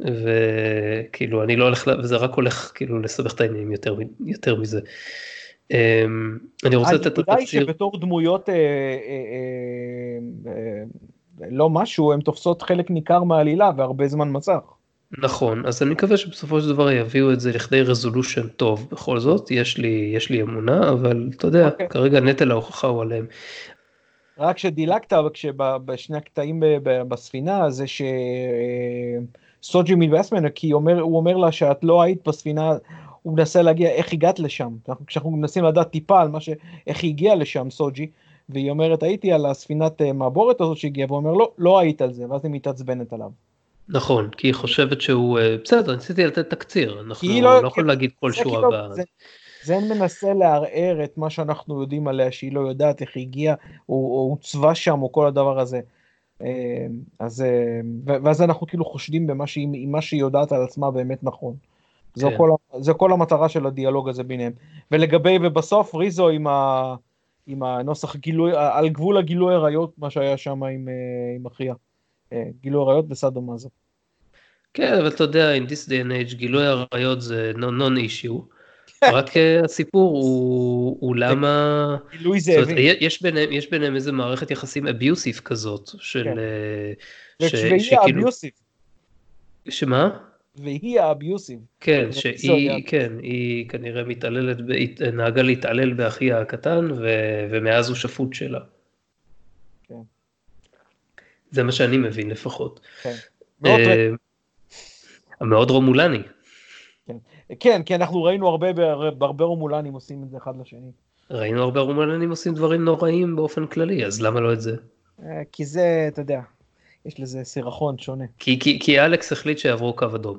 וכאילו אני לא הולך, וזה רק הולך כאילו לסבך את העניינים יותר, יותר מזה. אמ, אני רוצה לתת את הנקודה היא שבתור דמויות אה, אה, אה, לא משהו, הן תופסות חלק ניכר מהעלילה והרבה זמן מסך. נכון, אז אני מקווה שבסופו של דבר יביאו את זה לכדי רזולושן טוב, בכל זאת, יש לי, יש לי אמונה, אבל אתה יודע, אוקיי. כרגע נטל ההוכחה הוא עליהם. רק שדילגת בשני הקטעים בספינה זה שסוג'י מתבאס ממנו כי אומר, הוא אומר לה שאת לא היית בספינה, הוא מנסה להגיע איך הגעת לשם, אנחנו, כשאנחנו מנסים לדעת טיפה על מה ש... איך היא הגיעה לשם סוג'י, והיא אומרת הייתי על הספינת אה, מעבורת הזאת שהגיעה, והוא אומר לא, לא היית על זה, ואז היא מתעצבנת עליו. נכון, כי היא חושבת שהוא, אה, בסדר, ניסיתי לתת תקציר, אנחנו לא לא- יכולים להגיד כל שורה כאילו- ב... זה- זה מנסה לערער את מה שאנחנו יודעים עליה, שהיא לא יודעת איך היא הגיעה, או הוצבה שם, או כל הדבר הזה. אה, אז, ואז אנחנו כאילו חושדים במה שהיא, שהיא יודעת על עצמה באמת נכון. זו, כן. כל, זו כל המטרה של הדיאלוג הזה ביניהם. ולגבי, ובסוף ריזו עם, ה, עם הנוסח גילוי, על גבול הגילוי עריות, מה שהיה שם עם, אה, עם אחיה. אה, גילוי עריות וסאדו-מאזו. כן, אבל אתה יודע, in this day and age, גילוי עריות זה non issue. רק אה, הסיפור הוא, הוא למה, גילוי זאבים. יש ביניהם, יש ביניהם איזה מערכת יחסים אביוסיב כזאת, של, כן. ש- שכאילו, האביוסיב. שמה? והיא האביוסיב. כן, שהיא. כן, היא כנראה מתעללת, נהגה להתעלל באחיה הקטן, ו- ומאז הוא שפוט שלה. כן. זה מה שאני מבין לפחות. כן. מאוד אה, רומולני. כן, כי אנחנו ראינו הרבה, בהרבה רומולנים עושים את זה אחד לשני. ראינו הרבה רומולנים עושים דברים נוראים באופן כללי, אז למה לא את זה? אה, כי זה, אתה יודע, יש לזה סירחון שונה. כי, כי, כי אלכס החליט שיעברו קו אדום.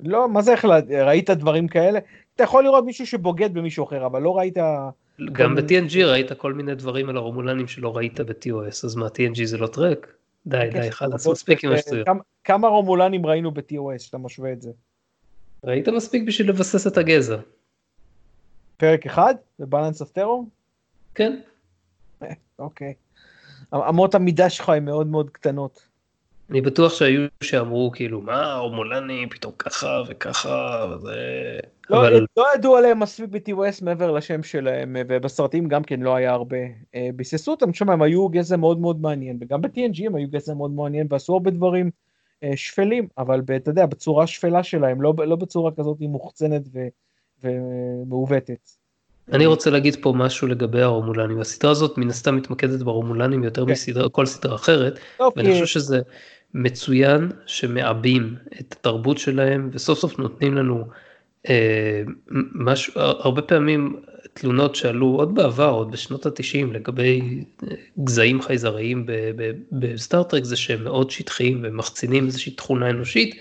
לא, מה זה החלט? ראית דברים כאלה? אתה יכול לראות מישהו שבוגד במישהו אחר, אבל לא ראית... גם ב-TNG ראית כל מיני דברים על הרומולנים שלא ראית ב-TOS, אז מה, TNG זה לא טרק? די, די, חלאס, מספיק עם השטויות. כמה- כמה רומולנים ראינו ב-TOS, שאתה משווה את זה? ראית מספיק בשביל לבסס את הגזע. פרק אחד? בבלנס אוף טרור? כן, אוקיי. אמות המידה שלך הן מאוד מאוד קטנות. אני בטוח שהיו שאמרו כאילו מה הרומולני פתאום ככה וככה וזה לא, אבל לא ידעו עליהם מספיק ב-TOS מעבר לשם שלהם, ובסרטים גם כן לא היה הרבה. אה, ביססו אותם, שם הם היו גזע מאוד מאוד מעניין, וגם ב-TNG הם היו גזע מאוד מעניין, ועשו הרבה דברים אה, שפלים, אבל אתה יודע, בצורה שפלה שלהם, לא, לא בצורה כזאת מוחצנת ו- ומעוותת. אני רוצה להגיד פה משהו לגבי הרומולנים הסדרה הזאת מן הסתם מתמקדת ברומולנים יותר כן. מסדרה כל סדרה אחרת טוב, ואני חושב שזה מצוין שמעבים את התרבות שלהם וסוף סוף נותנים לנו אה, משהו הרבה פעמים תלונות שעלו עוד בעבר עוד בשנות התשעים לגבי אה, גזעים חייזריים ב- ב- בסטארטרק זה שהם מאוד שטחיים ומחצינים איזושהי תכונה אנושית.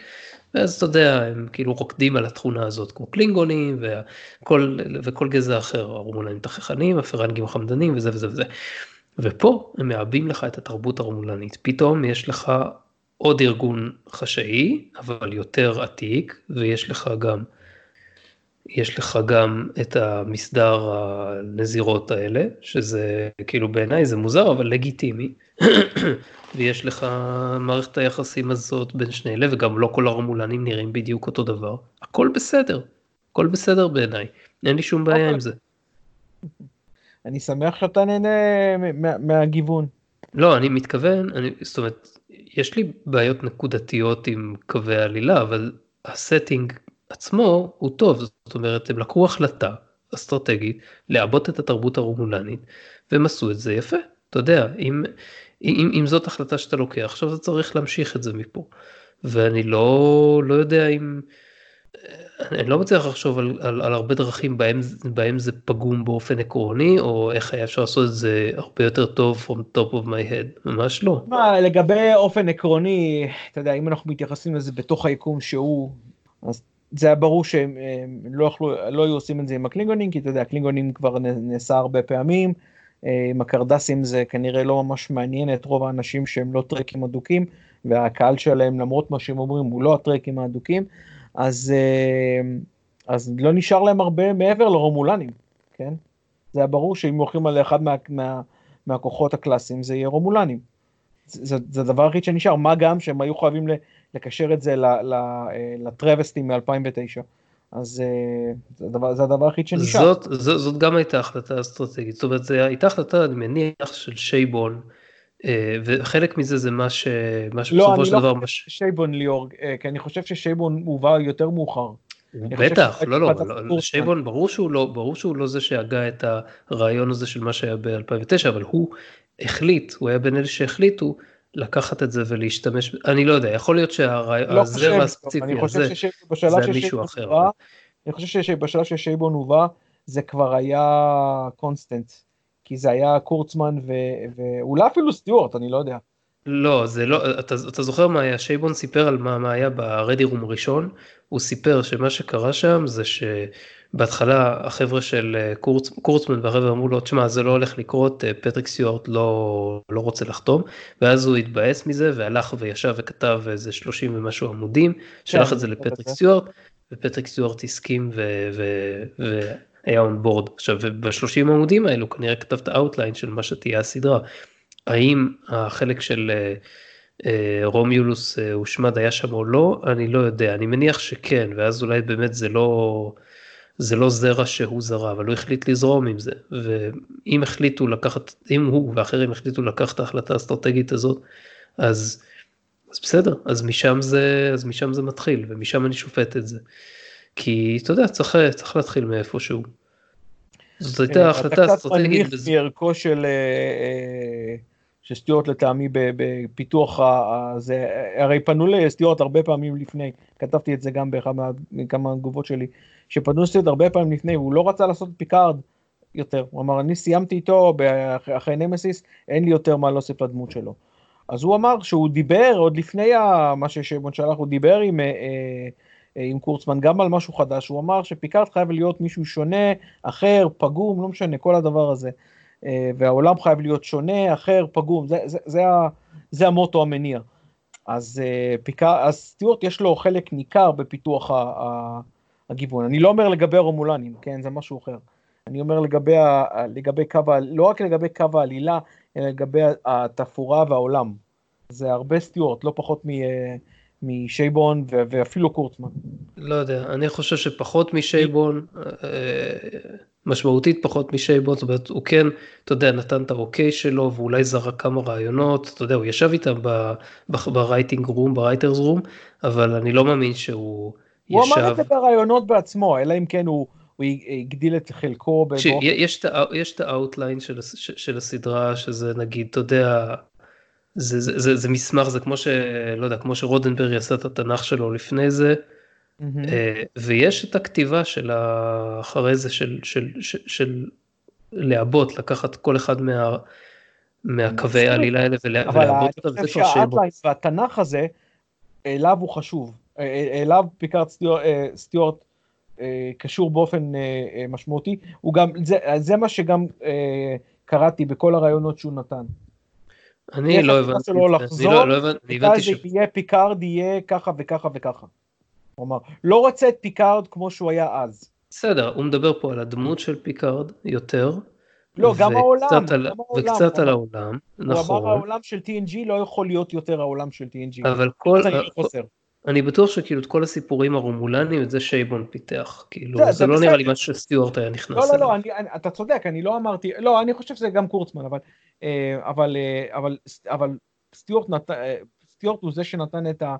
ואז אתה יודע הם כאילו רוקדים על התכונה הזאת כמו קלינגונים וכל, וכל גזע אחר. הרומולנים תככנים הפרנגים החמדנים וזה וזה וזה. ופה הם מעבים לך את התרבות הרומולנית. פתאום יש לך עוד ארגון חשאי אבל יותר עתיק ויש לך גם יש לך גם את המסדר הנזירות האלה, שזה כאילו בעיניי זה מוזר אבל לגיטימי, ויש לך מערכת היחסים הזאת בין שני אלה, וגם לא כל הרמולנים נראים בדיוק אותו דבר, הכל בסדר, הכל בסדר בעיניי, אין לי שום בעיה עם זה. אני שמח שאתה נהנה מהגיוון. לא, אני מתכוון, אני, זאת אומרת, יש לי בעיות נקודתיות עם קווי העלילה, אבל הסטינג עצמו הוא טוב, זאת אומרת, הם לקחו החלטה אסטרטגית לעבות את התרבות הרומולנית, והם עשו את זה יפה. אתה יודע, אם, אם, אם זאת החלטה שאתה לוקח, עכשיו אתה צריך להמשיך את זה מפה. ואני לא, לא יודע אם... אני לא מצליח לחשוב על, על, על הרבה דרכים בהם, בהם זה פגום באופן עקרוני, או איך היה אפשר לעשות את זה הרבה יותר טוב from top of my head, ממש לא. מה, לגבי אופן עקרוני, אתה יודע, אם אנחנו מתייחסים לזה בתוך היקום שהוא, אז זה היה ברור שהם לא, יכלו, לא היו עושים את זה עם הקלינגונים, כי אתה יודע, הקלינגונים כבר נעשה הרבה פעמים, עם הקרדסים זה כנראה לא ממש מעניין את רוב האנשים שהם לא טרקים אדוקים, והקהל שלהם, למרות מה שהם אומרים, הוא לא הטרקים האדוקים. אז, אה, אז לא נשאר להם הרבה מעבר לרומולנים, כן? זה היה ברור שאם הולכים על אחד מה, מה, מהכוחות הקלאסיים זה יהיה רומולנים. זה, זה הדבר היחיד שנשאר, מה גם שהם היו חייבים לקשר את זה אה, לטרווסטים מ-2009. אז אה, זה הדבר, זה הדבר היחיד שנשאר. זאת, זאת, זאת גם הייתה החלטה אסטרטגית, זאת אומרת, זו הייתה החלטה, אני מניח, של שייבון, וחלק מזה זה מה ש... מה שבסופו של דבר... לא, אני לא חושב ששייבון ליאור, כי אני חושב ששייבון מובא יותר מאוחר. בטח, לא, לא, לא שייבון ברור שהוא לא, ברור שהוא לא זה שהגה את הרעיון הזה של מה שהיה ב-2009, אבל הוא החליט, הוא היה בין אלה שהחליטו לקחת את זה ולהשתמש, אני לא יודע, יכול להיות שהזרע הספציפי הזה, זה מישהו אחר. אני חושב שבשלב ששייבון הובא, זה כבר היה constant. כי זה היה קורצמן ו... ואולי אפילו סטיוארט, אני לא יודע. לא, זה לא, אתה, אתה זוכר מה היה, שייבון סיפר על מה, מה היה ב ready room הראשון, הוא סיפר שמה שקרה שם זה שבהתחלה החבר'ה של אה, קורצ, קורצמן והחבר'ה אמרו לו, תשמע זה לא הולך לקרות, אה, פטריק סטיוארט לא, לא רוצה לחתום, ואז הוא התבאס מזה והלך וישב וכתב איזה 30 ומשהו עמודים, כן, שלח את זה לפטריק סטיוארט, ופטריק סטיוארט הסכים ו... ו, ו היה on board. עכשיו בשלושים עמודים האלו כנראה כתב את ה outline של מה שתהיה הסדרה. האם החלק של אה, אה, רומולוס אה, הושמד היה שם או לא, אני לא יודע, אני מניח שכן, ואז אולי באמת זה לא, זה לא זרע שהוא זרע, אבל הוא החליט לזרום עם זה, ואם החליטו לקחת, אם הוא ואחרים החליטו לקחת את ההחלטה האסטרטגית הזאת, אז, אז בסדר, אז משם זה, אז משם זה מתחיל, ומשם אני שופט את זה. כי אתה יודע, צריך, צריך להתחיל מאיפשהו. זאת הייתה אה, החלטה אסטרטגית. אתה קצת מערכו של, אה, אה, של סטיוארט לטעמי בפיתוח הזה, הרי פנו לסטיוארט הרבה פעמים לפני, כתבתי את זה גם באחד מכמה תגובות שלי, שפנו לסטיוארט הרבה פעמים לפני, והוא לא רצה לעשות פיקארד יותר, הוא אמר אני סיימתי איתו אחרי נמסיס, אין לי יותר מה להוסיף לדמות שלו. אז הוא אמר שהוא דיבר עוד לפני מה ששמעון שלח, הוא דיבר עם... אה, עם קורצמן גם על משהו חדש, הוא אמר שפיקארד חייב להיות מישהו שונה, אחר, פגום, לא משנה, כל הדבר הזה. אה, והעולם חייב להיות שונה, אחר, פגום, זה, זה, זה, זה המוטו המניע. אז, אה, אז סטיוארט יש לו חלק ניכר בפיתוח הגיוון. אני לא אומר לגבי הרומולנים, כן, זה משהו אחר. אני אומר לגבי, לגבי קו, לא רק לגבי קו העלילה, אלא לגבי התפאורה והעולם. זה הרבה סטיוארט, לא פחות מ... משייבון ואפילו קורצמן. לא יודע, אני חושב שפחות משייבון, אה, משמעותית פחות משייבון, זאת אומרת הוא כן, אתה יודע, נתן את האוקיי שלו ואולי זרק כמה רעיונות, אתה יודע, הוא ישב איתם ב writing room, ב writers room, אבל אני לא מאמין שהוא הוא ישב... הוא אמר את זה ברעיונות בעצמו, אלא אם כן הוא... הוא הגדיל את חלקו. יש את ה outline של, של הסדרה שזה נגיד אתה יודע זה, זה, זה, זה מסמך, זה כמו ש... לא יודע, כמו שרודנברג עשה את התנ"ך שלו לפני זה, mm-hmm. ויש את הכתיבה של אחרי זה, של, של, של, של לעבות, לקחת כל אחד מה... מהקווי העלילה האלה ולעבות אותם. אבל אני חושב שה outline והתנ"ך הזה, אליו הוא חשוב. אה, אה, אליו פיקארד סטיוארט קשור באופן משמעותי. הוא גם, זה, זה מה שגם קראתי בכל הראיונות שהוא נתן. אני לא הבנתי, אני לא, לא הבנתי, ש... יהיה פיקארד יהיה ככה וככה וככה. אמר, לא רוצה את פיקארד כמו שהוא היה אז. בסדר, הוא מדבר פה על הדמות של פיקארד יותר. לא, גם העולם, על, גם העולם. וקצת על העולם, נכון. הוא אמר העולם של TNG לא יכול להיות יותר העולם של TNG. אבל כל... אני בטוח שכאילו את כל הסיפורים הרומולניים את זה שייבון פיתח כאילו זה- זה, זה לא בסדר. נראה לי משהו שסטיוארט היה נכנס לא, לא, אליו. לא, אני, אני, אתה צודק, אני לא אמרתי, לא, אני חושב שזה גם קורצמן, אבל, אה, אבל, אה, אבל, אבל סטיוארט, נת, אה, סטיוארט הוא זה שנתן את, ה,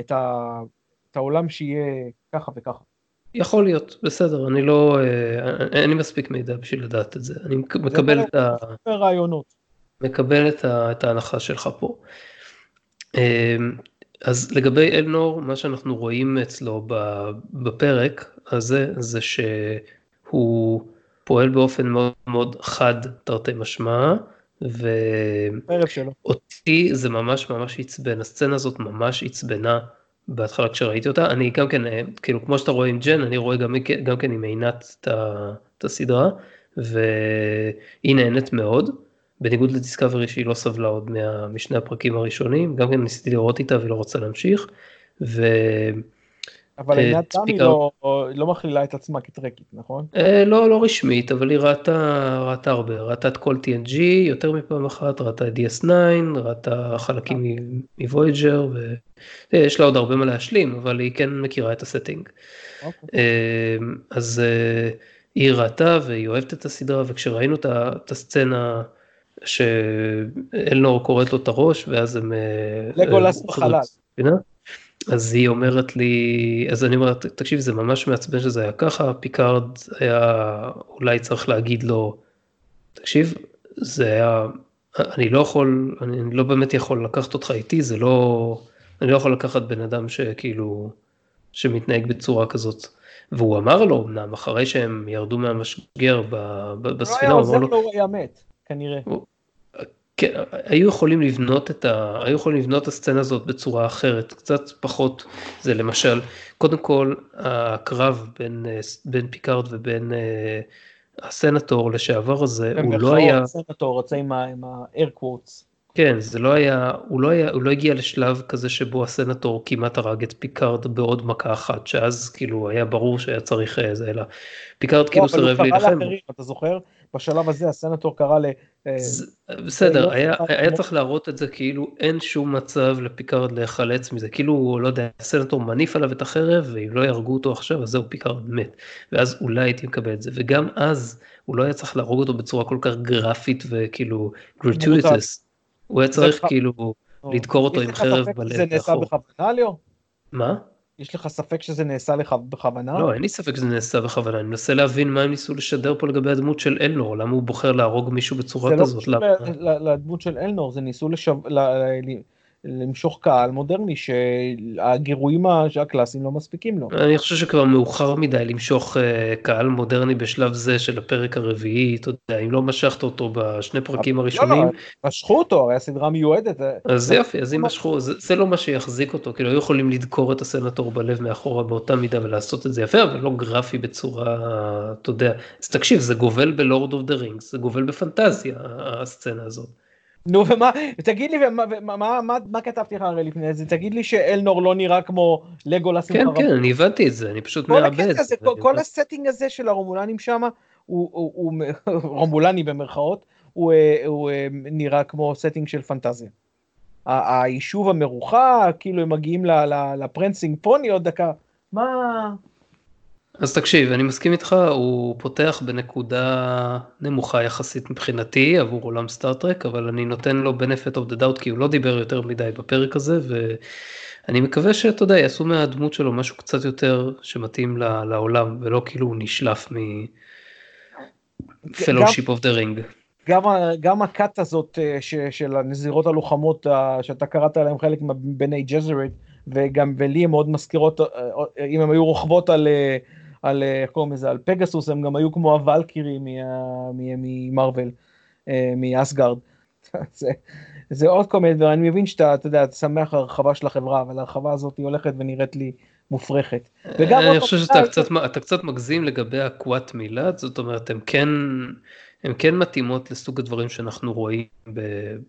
את, ה, את העולם שיהיה ככה וככה. יכול להיות בסדר אני לא אה, אין לי מספיק מידע בשביל לדעת את זה אני מק- מקבל את, ה, רעיונות. מקבל את, ה, את ההנחה שלך פה. אה, אז לגבי אלנור מה שאנחנו רואים אצלו בפרק הזה זה שהוא פועל באופן מאוד מאוד חד תרתי משמע. ו... ערב שלו. אותי זה ממש ממש עצבן, הסצנה הזאת ממש עצבנה בהתחלה כשראיתי אותה, אני גם כן, אה, כאילו כמו שאתה רואה עם ג'ן, אני רואה גם, גם כן עם עינת את, הסדרה, והיא נהנית מאוד, בניגוד לדיסקאברי שהיא לא סבלה עוד מה, משני הפרקים הראשונים, גם כן ניסיתי לראות איתה והיא לא רוצה להמשיך, ו... אבל אה, it's a speaker. לא, לא מכלילה את עצמה כטרקית, נכון? אה, לא, לא רשמית, אבל היא ראתה, ראתה הרבה, ראתה את כל TNG יותר מפעם אחת, ראתה את DS9, ראתה חלקים מוויג'ר, ויש לה עוד הרבה מה להשלים, אבל היא כן מכירה את ה setting. אוקיי. אה, אז אה, היא ראתה והיא אוהבת את הסדרה, וכשראינו את הסצנה שאלנור כורת לו את הראש, ואז הם... אה, לגולאס אה, בחלל. אז היא אומרת לי, אז אני אומר, תקשיב, זה ממש מעצבן שזה היה ככה, פיקארד היה, אולי צריך להגיד לו, תקשיב, זה היה, אני לא יכול, אני לא באמת יכול לקחת אותך איתי, זה לא, אני לא יכול לקחת בן אדם שכאילו, שמתנהג בצורה כזאת. והוא אמר לו אמנם, אחרי שהם ירדו מהמשגר לספינה, היה הוא עוזר אמר לו, לו, הוא היה מת, כנראה. כן, היו יכולים לבנות את ה... היו יכולים לבנות את הסצנה הזאת בצורה אחרת, קצת פחות, זה למשל, קודם כל הקרב בין, אה, בין פיקארד ובין אה, הסנטור לשעבר הזה, הוא לא היה, סנטור רוצה עם ה-air quotes. כן, זה לא היה, הוא לא היה, הוא לא הגיע לשלב כזה שבו הסנטור כמעט הרג את פיקארד בעוד מכה אחת, שאז כאילו היה ברור שהיה צריך אה, זה, אלא פיקארד כאילו לא, אבל הוא סירב קרא להילחם. לאחרים, אתה זוכר? בשלב הזה הסנטור קרא ל... אה, זה- בסדר, לא היה, היה כמו- צריך להראות את זה כאילו אין שום מצב לפיקארד להיחלץ מזה, כאילו, לא יודע, הסנטור מניף עליו את החרב, ואם לא יהרגו אותו עכשיו, אז זהו, פיקארד מת. ואז אולי הייתי מקבל את זה, וגם אז הוא לא היה צריך להרוג אותו בצורה כל כך גרפית וכאילו gratuitous. הוא היה צריך זה- כאילו לדקור אותו עם חרב בלב שזה נעשה. בכוונה, ליאור? מה? יש לך ספק שזה נעשה לך בכוונה? לא, אין לי ספק שזה נעשה בכוונה, אני מנסה להבין מה הם ניסו לשדר פה לגבי הדמות של אלנור, למה הוא בוחר להרוג מישהו בצורה זה לא כזאת, קשור לדמות של אלנור, זה ניסו לשו- למשוך קהל מודרני שהגירויים הקלאסיים לא מספיקים לו. אני חושב שכבר מאוחר מדי למשוך אה, קהל מודרני בשלב זה של הפרק הרביעי, אתה יודע, אם לא משכת אותו בשני פרקים לא, הראשונים, לא, משכו אותו, הרי הסדרה מיועדת. אה, אז יופי, אז אם משכו, זה, זה לא מה שיחזיק אותו, כאילו היו יכולים לדקור את הסנטור בלב מאחורה באותה מידה ולעשות את זה יפה, אבל לא גרפי בצורה, אתה יודע, אז תקשיב, זה גובל ב Lord of the Rings, זה גובל בפנטזיה, הסצנה הזאת. נו ומה, תגיד לי, ומה- מה- מה- מה כתבתי לך הרי לפני זה? תגיד לי שאלנור לא נראה כמו לגולס עם כן, חרבות. כן, אני הבנתי את זה, אני פשוט. הקטע הזה, זה, כל- כל ה setting הזה של הרומולנים שם, הוא, הוא, הוא, רומולני במרכאות, הוא, אה, הוא אה, נראה כמו setting של פנטזיה. היישוב המרוחק, כאילו הם מגיעים ל Prancing Pony עוד דקה, מה... אז תקשיב, אני מסכים איתך, הוא פותח בנקודה נמוכה יחסית מבחינתי עבור עולם סטארט-טרק, אבל אני נותן לו benefit of the doubt כי הוא לא דיבר יותר מדי בפרק הזה, ואני מקווה שאתה יודע, יעשו מהדמות שלו משהו קצת יותר שמתאים לעולם, ולא כאילו הוא נשלף מ-Fellowship of the Ring. גם, גם הכת הזאת אה, ש, של הנזירות הלוחמות שאתה קראת עליהם חלק מבני ג'זרט וגם ולי הן מאוד מזכירות אה, אה, אם הן היו רוכבות על, על אה, איך קוראים לזה על פגסוס הם גם היו כמו מ- ממרוויל אה, מאסגרד. זה, זה עוד כל מיני דברים אני מבין שאתה אתה יודע אתה שמח על הרחבה של החברה אבל ההרחבה הזאת היא הולכת ונראית לי מופרכת. אני חושב שאתה אה, קצת, אתה קצת מגזים לגבי הקוואט מילת, זאת אומרת, הם כן, הם כן מתאימות לסוג הדברים שאנחנו רואים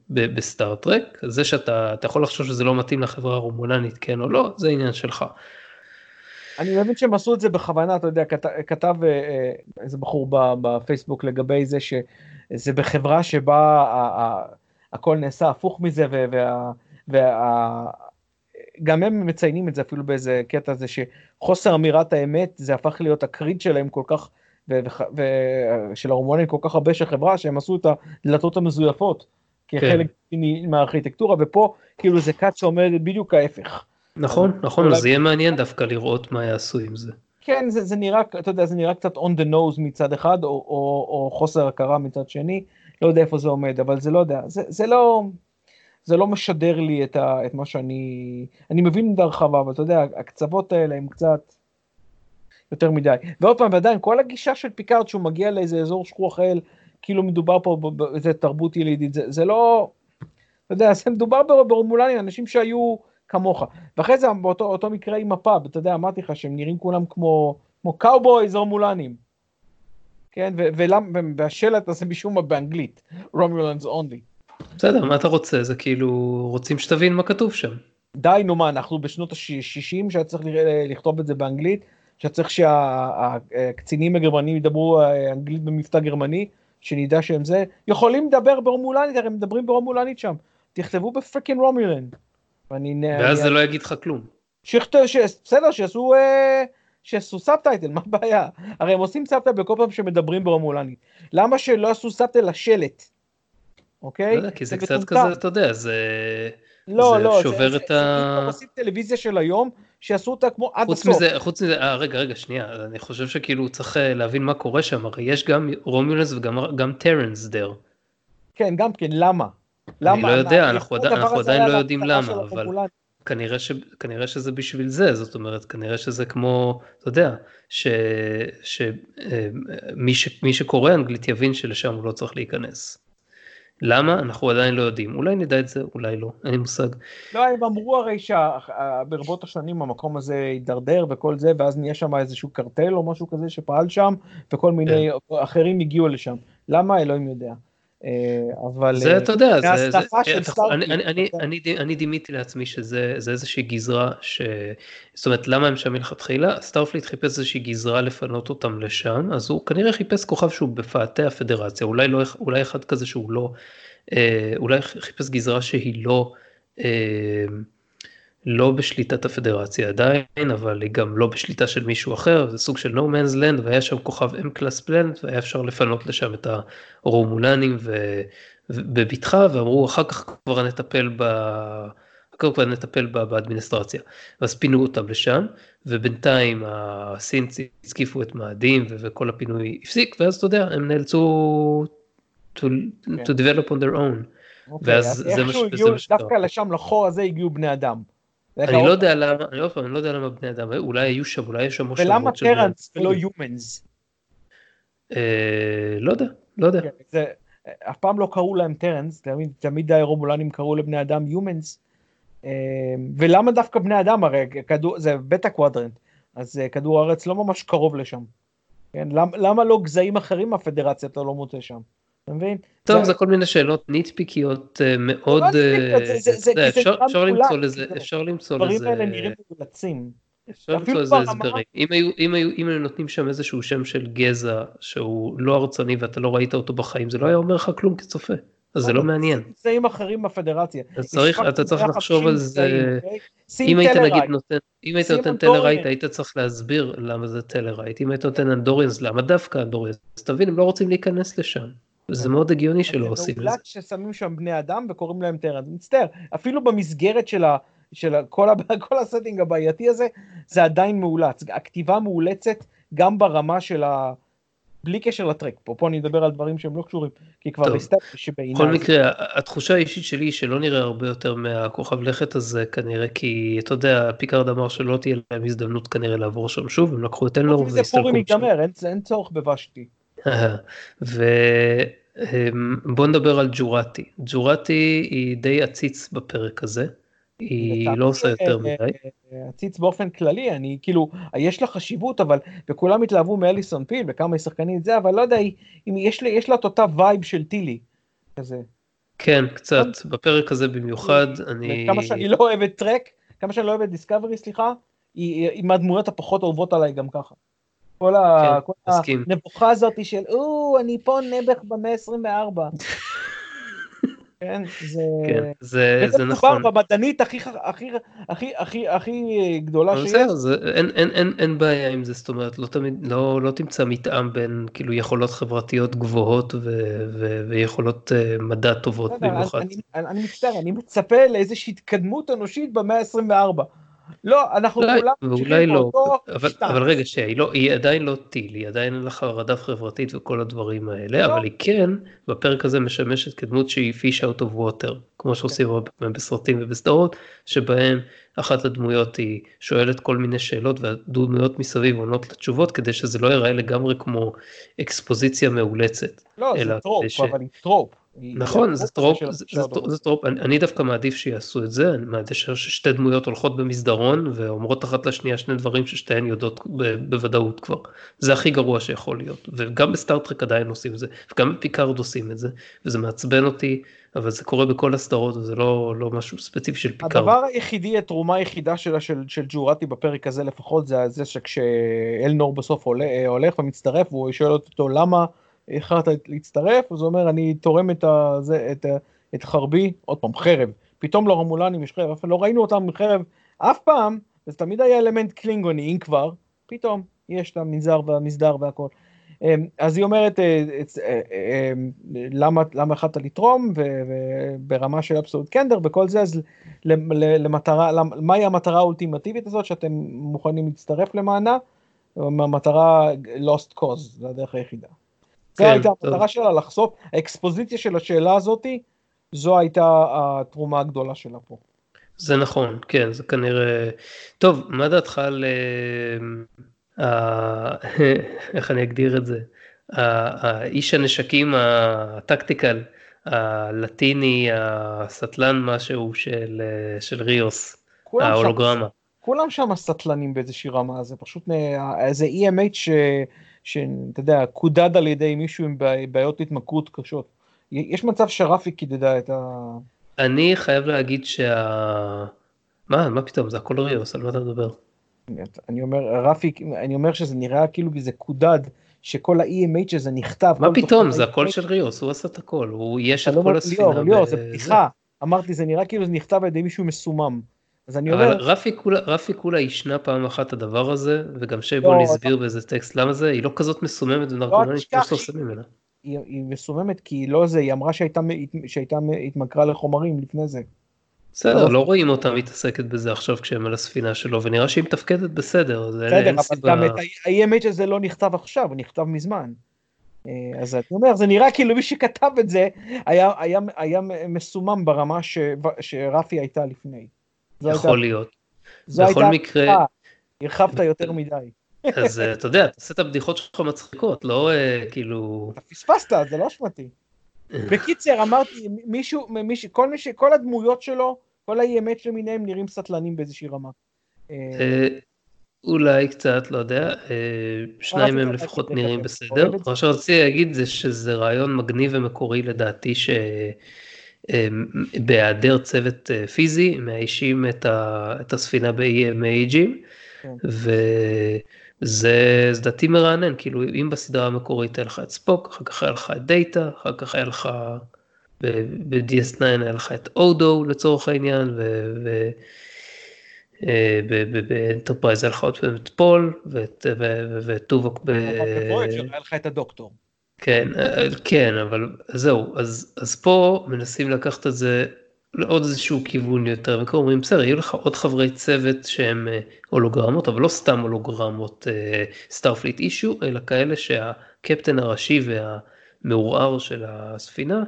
בסטארט-טרק, זה שאתה אתה יכול לחשוב שזה לא מתאים לחברה הרומולנית, כן או לא, זה עניין שלך. אני מבין שהם עשו את זה בכוונה, אתה יודע, כת, כתב איזה בחור בפייסבוק לגבי זה שזה בחברה שבה הכל נעשה הפוך מזה, וה, וה, גם הם מציינים את זה אפילו באיזה קטע הזה, שחוסר אמירת האמת זה הפך להיות הקריד שלהם כל כך, ושל ההורמונים כל כך הרבה של חברה, שהם עשו את הדלתות המזויפות כחלק כן. מהארכיטקטורה, ופה כאילו זה כת שעומדת בדיוק ההפך. נכון, נכון, אז יהיה מעניין דווקא לראות מה יעשו עם זה. כן, זה, זה נראה, אתה יודע, זה נראה קצת on the nose מצד אחד, או, או, או חוסר הכרה מצד שני, לא יודע איפה זה עומד, אבל זה לא יודע, זה, זה לא, זה לא משדר לי את, ה, את מה שאני, אני מבין את הרחבה, אבל אתה יודע, הקצוות האלה הם קצת יותר מדי. ועוד פעם, ועדיין, כל הגישה של פיקארד שהוא מגיע לאיזה אזור שכוח האל, כאילו מדובר פה באיזה תרבות ילידית, זה, זה לא, אתה יודע, זה מדובר ברומולנים, אנשים שהיו כמוך. ואחרי זה, באותו מקרה עם הפאב, אתה יודע, אמרתי לך שהם נראים כולם כמו, כמו cowboys רומולנים. כן, והשלט הזה משום מה באנגלית, Romulans only. בסדר, מה אתה רוצה? זה כאילו, רוצים שתבין מה כתוב שם. די, נו מה, אנחנו בשנות ה-60 שהיה צריך לכתוב את זה באנגלית, שהיה צריך שהקצינים הגרמנים ידברו אה, אנגלית במבטא גרמני, שנדע שהם זה, יכולים לדבר ברומולנית, הרי הם מדברים ברומולנית שם, תכתבו ב freaking רומולנית. ואז זה לא יגיד לך כלום. בסדר, שיעשו... אה, שיעשו subtitle, מה הבעיה? הרי הם עושים subtitle בכל פעם שמדברים ברומולנית. למה שלא עשו subtitle לשלט? אוקיי? לא יודע, כי זה קצת כזה, אתה יודע, זה... לא, זה לא, שובר זה, את זה, ה... זה עושים טלוויזיה של היום, שיעשו אותה כמו עד חוץ הסוף. מזה, חוץ מזה, אה, רגע, רגע, שנייה, אני חושב שכאילו צריך אה, להבין מה קורה שם, הרי יש גם רומולנס וגם טרנס דר. כן, גם כן, למה? אני לא יודע, אנחנו עדיין, אנחנו עדיין לא יודעים למה, אבל כנראה, ש, כנראה שזה בשביל זה, זאת אומרת, כנראה שזה כמו, אתה יודע, שמי ש, שקורא אנגלית יבין שלשם הוא לא צריך להיכנס. למה? אנחנו עדיין לא יודעים. אולי נדע את זה, אולי לא, אין לי מושג. לא, הם אמרו הרי שברבות השנים המקום הזה הידרדר וכל זה, ואז נהיה שם איזשהו קרטל או משהו כזה שפעל שם, וכל מיני כן. אחרים הגיעו לשם. למה? אלוהים יודע. אה, אבל... זה, אתה יודע, זה... זה אני, אני, אני, אני, דימיתי לעצמי שזה איזושהי גזרה, ש... זאת אומרת, למה הם שם מלכתחילה? סטארפליט חיפש איזושהי גזרה לפנות אותם לשם, אז הוא כנראה חיפש כוכב שהוא בפאתי הפדרציה, אולי, לא, אולי אחד כזה שהוא לא... אה, אולי חיפש גזרה שהיא לא... אה, לא בשליטת הפדרציה עדיין, אבל היא גם לא בשליטה של מישהו אחר, זה סוג של no man's land, והיה שם כוכב M קלאס פלנט, והיה אפשר לפנות לשם את הרומולנים בבטחה, ואמרו אחר כך כבר נטפל ב... אחר כך כבר נטפל באדמיניסטרציה. ואז פינו אותם לשם, ובינתיים הסינצים הזקיפו את מאדים, וכל הפינוי הפסיק, ואז אתה יודע, הם נאלצו to, to כן. develop on their own. אוקיי, ואז זה מה ש... דווקא לשם, לחור הזה הגיעו בני אדם. אני לא יודע למה, אני עוד פעם, אני לא יודע למה בני אדם, אולי היו שם, אולי יש שם מושבות ולמה Terrans ולא humans? אה, לא יודע, לא יודע. כן, אף פעם לא קראו להם Terrans, תמיד הרומולנים קראו לבני אדם humans. אה, ולמה דווקא בני אדם, הרי זה Beta Quadrant, אז אה, כדור הארץ לא ממש קרוב לשם. כן, למה לא גזעים אחרים מהפדרציה אתה לא מוצא שם? אתה מבין? טוב, זה כל מיני שאלות ניטפיקיות אה, מאוד... לא אפשר למצוא לזה... דברים האלה נראים מגולצים. אפשר למצוא לזה הסברים. אם היו נותנים שם איזשהו שם של גזע שהוא לא הרצני ואתה לא ראית אותו בחיים, זה לא היה אומר לך כלום כצופה. אז זה לא מעניין. גזעים אחרים בפדרציה. אתה צריך לחשוב על זה. אוקיי? אם היית נגיד נותן, אם היית נותן Tellarite, היית צריך להסביר למה זה Tellarite. אם היית נותן Andorians, למה דווקא Andorians? תבין, הם לא רוצים להיכנס לשם. זה מאוד הגיוני שלא עושים את זה. זה ששמים שם בני אדם וקוראים להם Terrans. מצטער, אפילו במסגרת של, ה, של כל, ה, כל ה setting הבעייתי הזה, זה עדיין מאולץ. הכתיבה מאולצת גם ברמה של ה... בלי קשר לטרק פה, פה אני אדבר על דברים שהם לא קשורים, כי כבר הסתכלתי שבעיניי... בכל מקרה, התחושה האישית שלי היא שלא נראה הרבה יותר מהכוכב לכת הזה, כנראה כי, אתה יודע, פיקארד אמר שלא תהיה להם הזדמנות כנראה לעבור שם שוב, הם לקחו את אלנור והסתלקו שם. פורים ייגמר, אין, צורך בוושתי. ובוא נדבר על ג'ורטי. ג'ורטי היא די עציץ בפרק הזה. היא לא עושה יותר מדי. עציץ באופן כללי, אני כאילו, יש לה חשיבות, אבל, וכולם התלהבו מאליסון פיל וכמה היא שחקנית זה, אבל לא יודע, אם יש, יש לה את אותה vibe של טילי. כזה. כן, קצת, בפרק הזה במיוחד, אני... כמה שאני לא אוהב את טרק, כמה שאני לא אוהב את דיסקאברי, סליחה, היא, היא מהדמויות הפחות אהובות עליי גם ככה. כל, ה, כן, כל הנבוכה הזאת של, או, אני פה נעבך במאה ה-24. כן, זה... כן, זה, זה נכון. מדובר במדענית הכי, הכי, הכי, הכי, הכי גדולה שיש. בסדר, זה, אין, אין, אין, אין בעיה עם זה, זאת אומרת, לא תמיד, לא, לא תמצא מתאם בין כאילו יכולות חברתיות גבוהות ו, ו, ויכולת uh, מדע טובות במיוחד. אני, אני, אני מצטער, אני מצפה לאיזושהי התקדמות אנושית במאה ה-24. לא, אנחנו כולם ואולי לא, אבל, אבל רגע, שהיא לא, היא עדיין לא טילי, היא עדיין אין לה חרדה חברתית וכל הדברים האלה, לא. אבל היא כן, בפרק הזה משמשת כדמות שהיא fish out of water, כמו שעושים הרבה פעמים בסרטים ובסדרות, שבהם אחת הדמויות היא שואלת כל מיני שאלות והדמויות מסביב עונות לתשובות, כדי שזה לא ייראה לגמרי כמו אקספוזיציה מאולצת. לא, זה trope, ש... אבל היא trope. נכון, זה trope, זה trope, אני דווקא מעדיף שיעשו את זה, אני מעדיף ששתי דמויות הולכות במסדרון ואומרות אחת לשנייה שני דברים ששתיהן יודעות בוודאות כבר. זה הכי גרוע שיכול להיות, וגם בסטארטרק עדיין עושים את זה, וגם בפיקארד עושים את זה, וזה מעצבן אותי, אבל זה קורה בכל הסדרות, וזה לא, לא משהו ספציפי של פיקארד. הדבר היחידי, התרומה היחידה שלה של, של ג'ורטי בפרק הזה לפחות, זה זה שכש אלנור בסוף הולך ומצטרף, והוא שואל אותו למה, החלטת להצטרף, אז הוא אומר, אני תורם את, הזה, את, את חרבי, עוד פעם, חרב. פתאום לרמולנים יש חרב, אף לא ראינו אותם עם חרב אף פעם, זה תמיד היה אלמנט קלינגוני, אם כבר, פתאום יש את המנזר והמסדר והכל. אמ, אז היא אומרת, אה, אה, אה, למה, למה החלטת לתרום, וברמה של אבסולוט קנדר וכל זה, אז למטרה, מהי המטרה האולטימטיבית הזאת שאתם מוכנים להצטרף למענה? המטרה lost cause, זה הדרך היחידה. זו כן, הייתה המטרה שלה לחשוף, האקספוזיציה של השאלה הזאתי, זו הייתה התרומה הגדולה שלה פה. זה נכון, כן, זה כנראה... טוב, מה דעתך על... אה, איך אני אגדיר את זה? האיש הנשקים הטקטיקל, הלטיני, הסטלן משהו של, של ריוס, ההולוגרמה. כולם שם סטלנים באיזושהי רמה, זה פשוט איזה EMH ש... שאתה יודע, קודד על ידי מישהו עם בעיות התמכרות קשות. יש מצב שרפי קידדה את ה... אני חייב להגיד שה... מה, מה פתאום, זה הכל ריוס, על מה אתה מדבר? אני אומר, רפי, אני אומר שזה נראה כאילו זה קודד, שכל ה-EMH הזה נכתב. מה פתאום, זה הכל של ריוס, הוא עשה את הכל, הוא יש את לא כל הספינה. ליאור, ליאור, זה בדיחה. אמרתי, זה נראה כאילו זה נכתב על ידי מישהו מסומם. אז אני אומר... רפי כולה, רפי כולה ישנה פעם אחת הדבר הזה, וגם שייבון לא, הסביר אתה... באיזה טקסט למה זה, היא לא כזאת מסוממת ונרקומנית כמו שאתה עושה ממנה. היא, היא מסוממת כי היא לא זה, היא אמרה שהייתה, שהייתה התמכרה לחומרים לפני זה. בסדר, לא רואים אותה מתעסקת בזה עכשיו כשהם על הספינה שלו, ונראה שהיא מתפקדת בסדר, אז בסדר, אין סיבה... בסדר, אבל גם את ה-EMH הזה לא נכתב עכשיו, הוא נכתב מזמן. אה, אז אני אומר, זה נראה כאילו מי שכתב את זה היה, היה, היה מסומם ברמה ש, שרפי הייתה לפני. יכול להיות. בכל מקרה... הרחבת יותר מדי. אז אה, אתה יודע, תעשה את הבדיחות שלך מצחיקות, לא אה, כאילו... אתה פספסת, זה לא אשמתי. בקיצר, אמרתי, מישהו, מישהו, כל, מי כל הדמויות שלו, כל ה-EMH למיניהם נראים סטלנים באיזושהי רמה. אה, אולי קצת, לא יודע, שניים מהם לפחות נראים בסדר. מה שרציתי להגיד זה שזה רעיון מגניב ומקורי לדעתי, ש... בהיעדר צוות אה, פיזי, מאיישים את, ה, את הספינה באי-מייג'ים, כן. וזה לדעתי מרענן, כאילו אם בסדרה המקורית היה לך את ספוק, אחר כך היה לך את דאטה, אחר כך היה לך ב-DS9 היה לך את אודו לצורך העניין, ו... אה, באנטרפרייז היה לך עוד פעם את טיפול ואת טובוק. ב... היה לך את הדוקטור. כן, אה, כן, אבל זהו, אז, אז פה מנסים לקחת את זה לעוד איזשהו כיוון יותר, וכבר אומרים, בסדר, יהיו לך עוד חברי צוות שהם אה, הולוגרמות, אבל לא סתם הולוגרמות סטארפליט אה, issue, אלא כאלה שהקפטן הראשי והמעורער של הספינה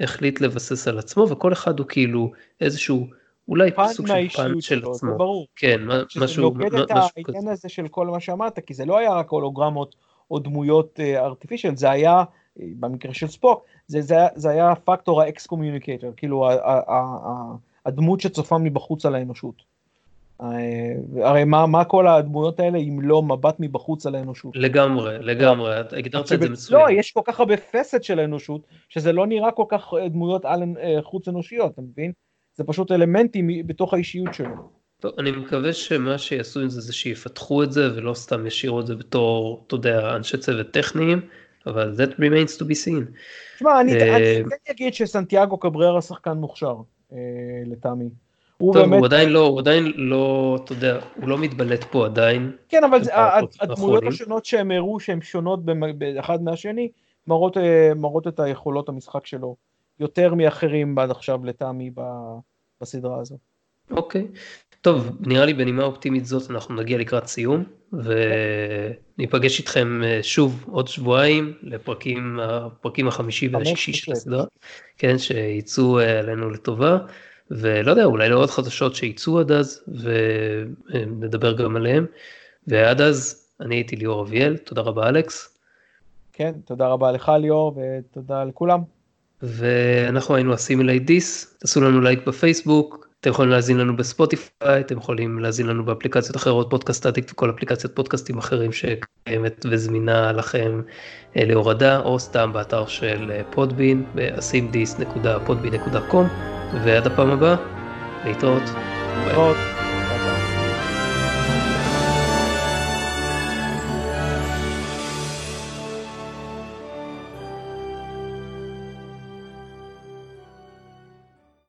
החליט לבסס על עצמו, וכל אחד הוא כאילו איזשהו אולי סוג של פן של עצמו. ברור. כן, משהו, משהו כזה. את העניין הזה של כל מה שאמרת, כי זה לא היה רק הולוגרמות. או דמויות ארטיפישל, אה, זה היה, אה, במקרה של ספוק, זה, זה, זה היה פקטור האקס קומיוניקטור, כאילו הדמות שצופה מבחוץ על האנושות. אה, הרי מה, מה כל הדמויות האלה אם לא מבט מבחוץ על האנושות? לגמרי, לגמרי, הגדרת את זה מצוין. לא, יש כל כך הרבה פסט של האנושות, שזה לא נראה כל כך דמויות על חוץ אנושיות, אתה מבין? זה פשוט אלמנטים בתוך האישיות שלו. טוב, אני מקווה שמה שיעשו עם זה זה שיפתחו את זה ולא סתם ישאירו את זה בתור, אתה יודע, אנשי צוות טכניים, אבל that remains to be seen. תשמע, אני כן אגיד שסנטיאגו קבררה שחקן מוכשר, לטעמי. הוא טוב, באמת... הוא עדיין לא, הוא עדיין לא, אתה יודע, הוא לא מתבלט פה עדיין. כן, אבל הדמויות השונות שהם הראו שהן שונות באחד מהשני, מראות, מראות את היכולות המשחק שלו יותר מאחרים עד עכשיו לטעמי בסדרה הזו. אוקיי, טוב, נראה לי בנימה אופטימית זאת אנחנו נגיע לקראת סיום, וניפגש איתכם שוב עוד שבועיים לפרקים, הפרקים החמישי והשישי של הסדרה, כן, שיצאו עלינו לטובה. ולא יודע, אולי לעוד חדשות שייצאו עד אז, ונדבר גם עליהם. ועד אז, אני הייתי ליאור אביאל, תודה רבה אלכס. כן, תודה רבה לך ליאור, ותודה לכולם. ואנחנו היינו הסימילי דיס, תעשו לנו לייק בפייסבוק, אתם יכולים להאזין לנו בספוטיפיי, אתם יכולים להאזין לנו באפליקציות אחרות, Podcast Addict וכל אפליקציית פודקאסטים אחרים שקיימת וזמינה לכם אה, להורדה, או סתם באתר של פודבין, ב-asimdis.podbean.com. ועד הפעם הבאה, להתראות. להתראות.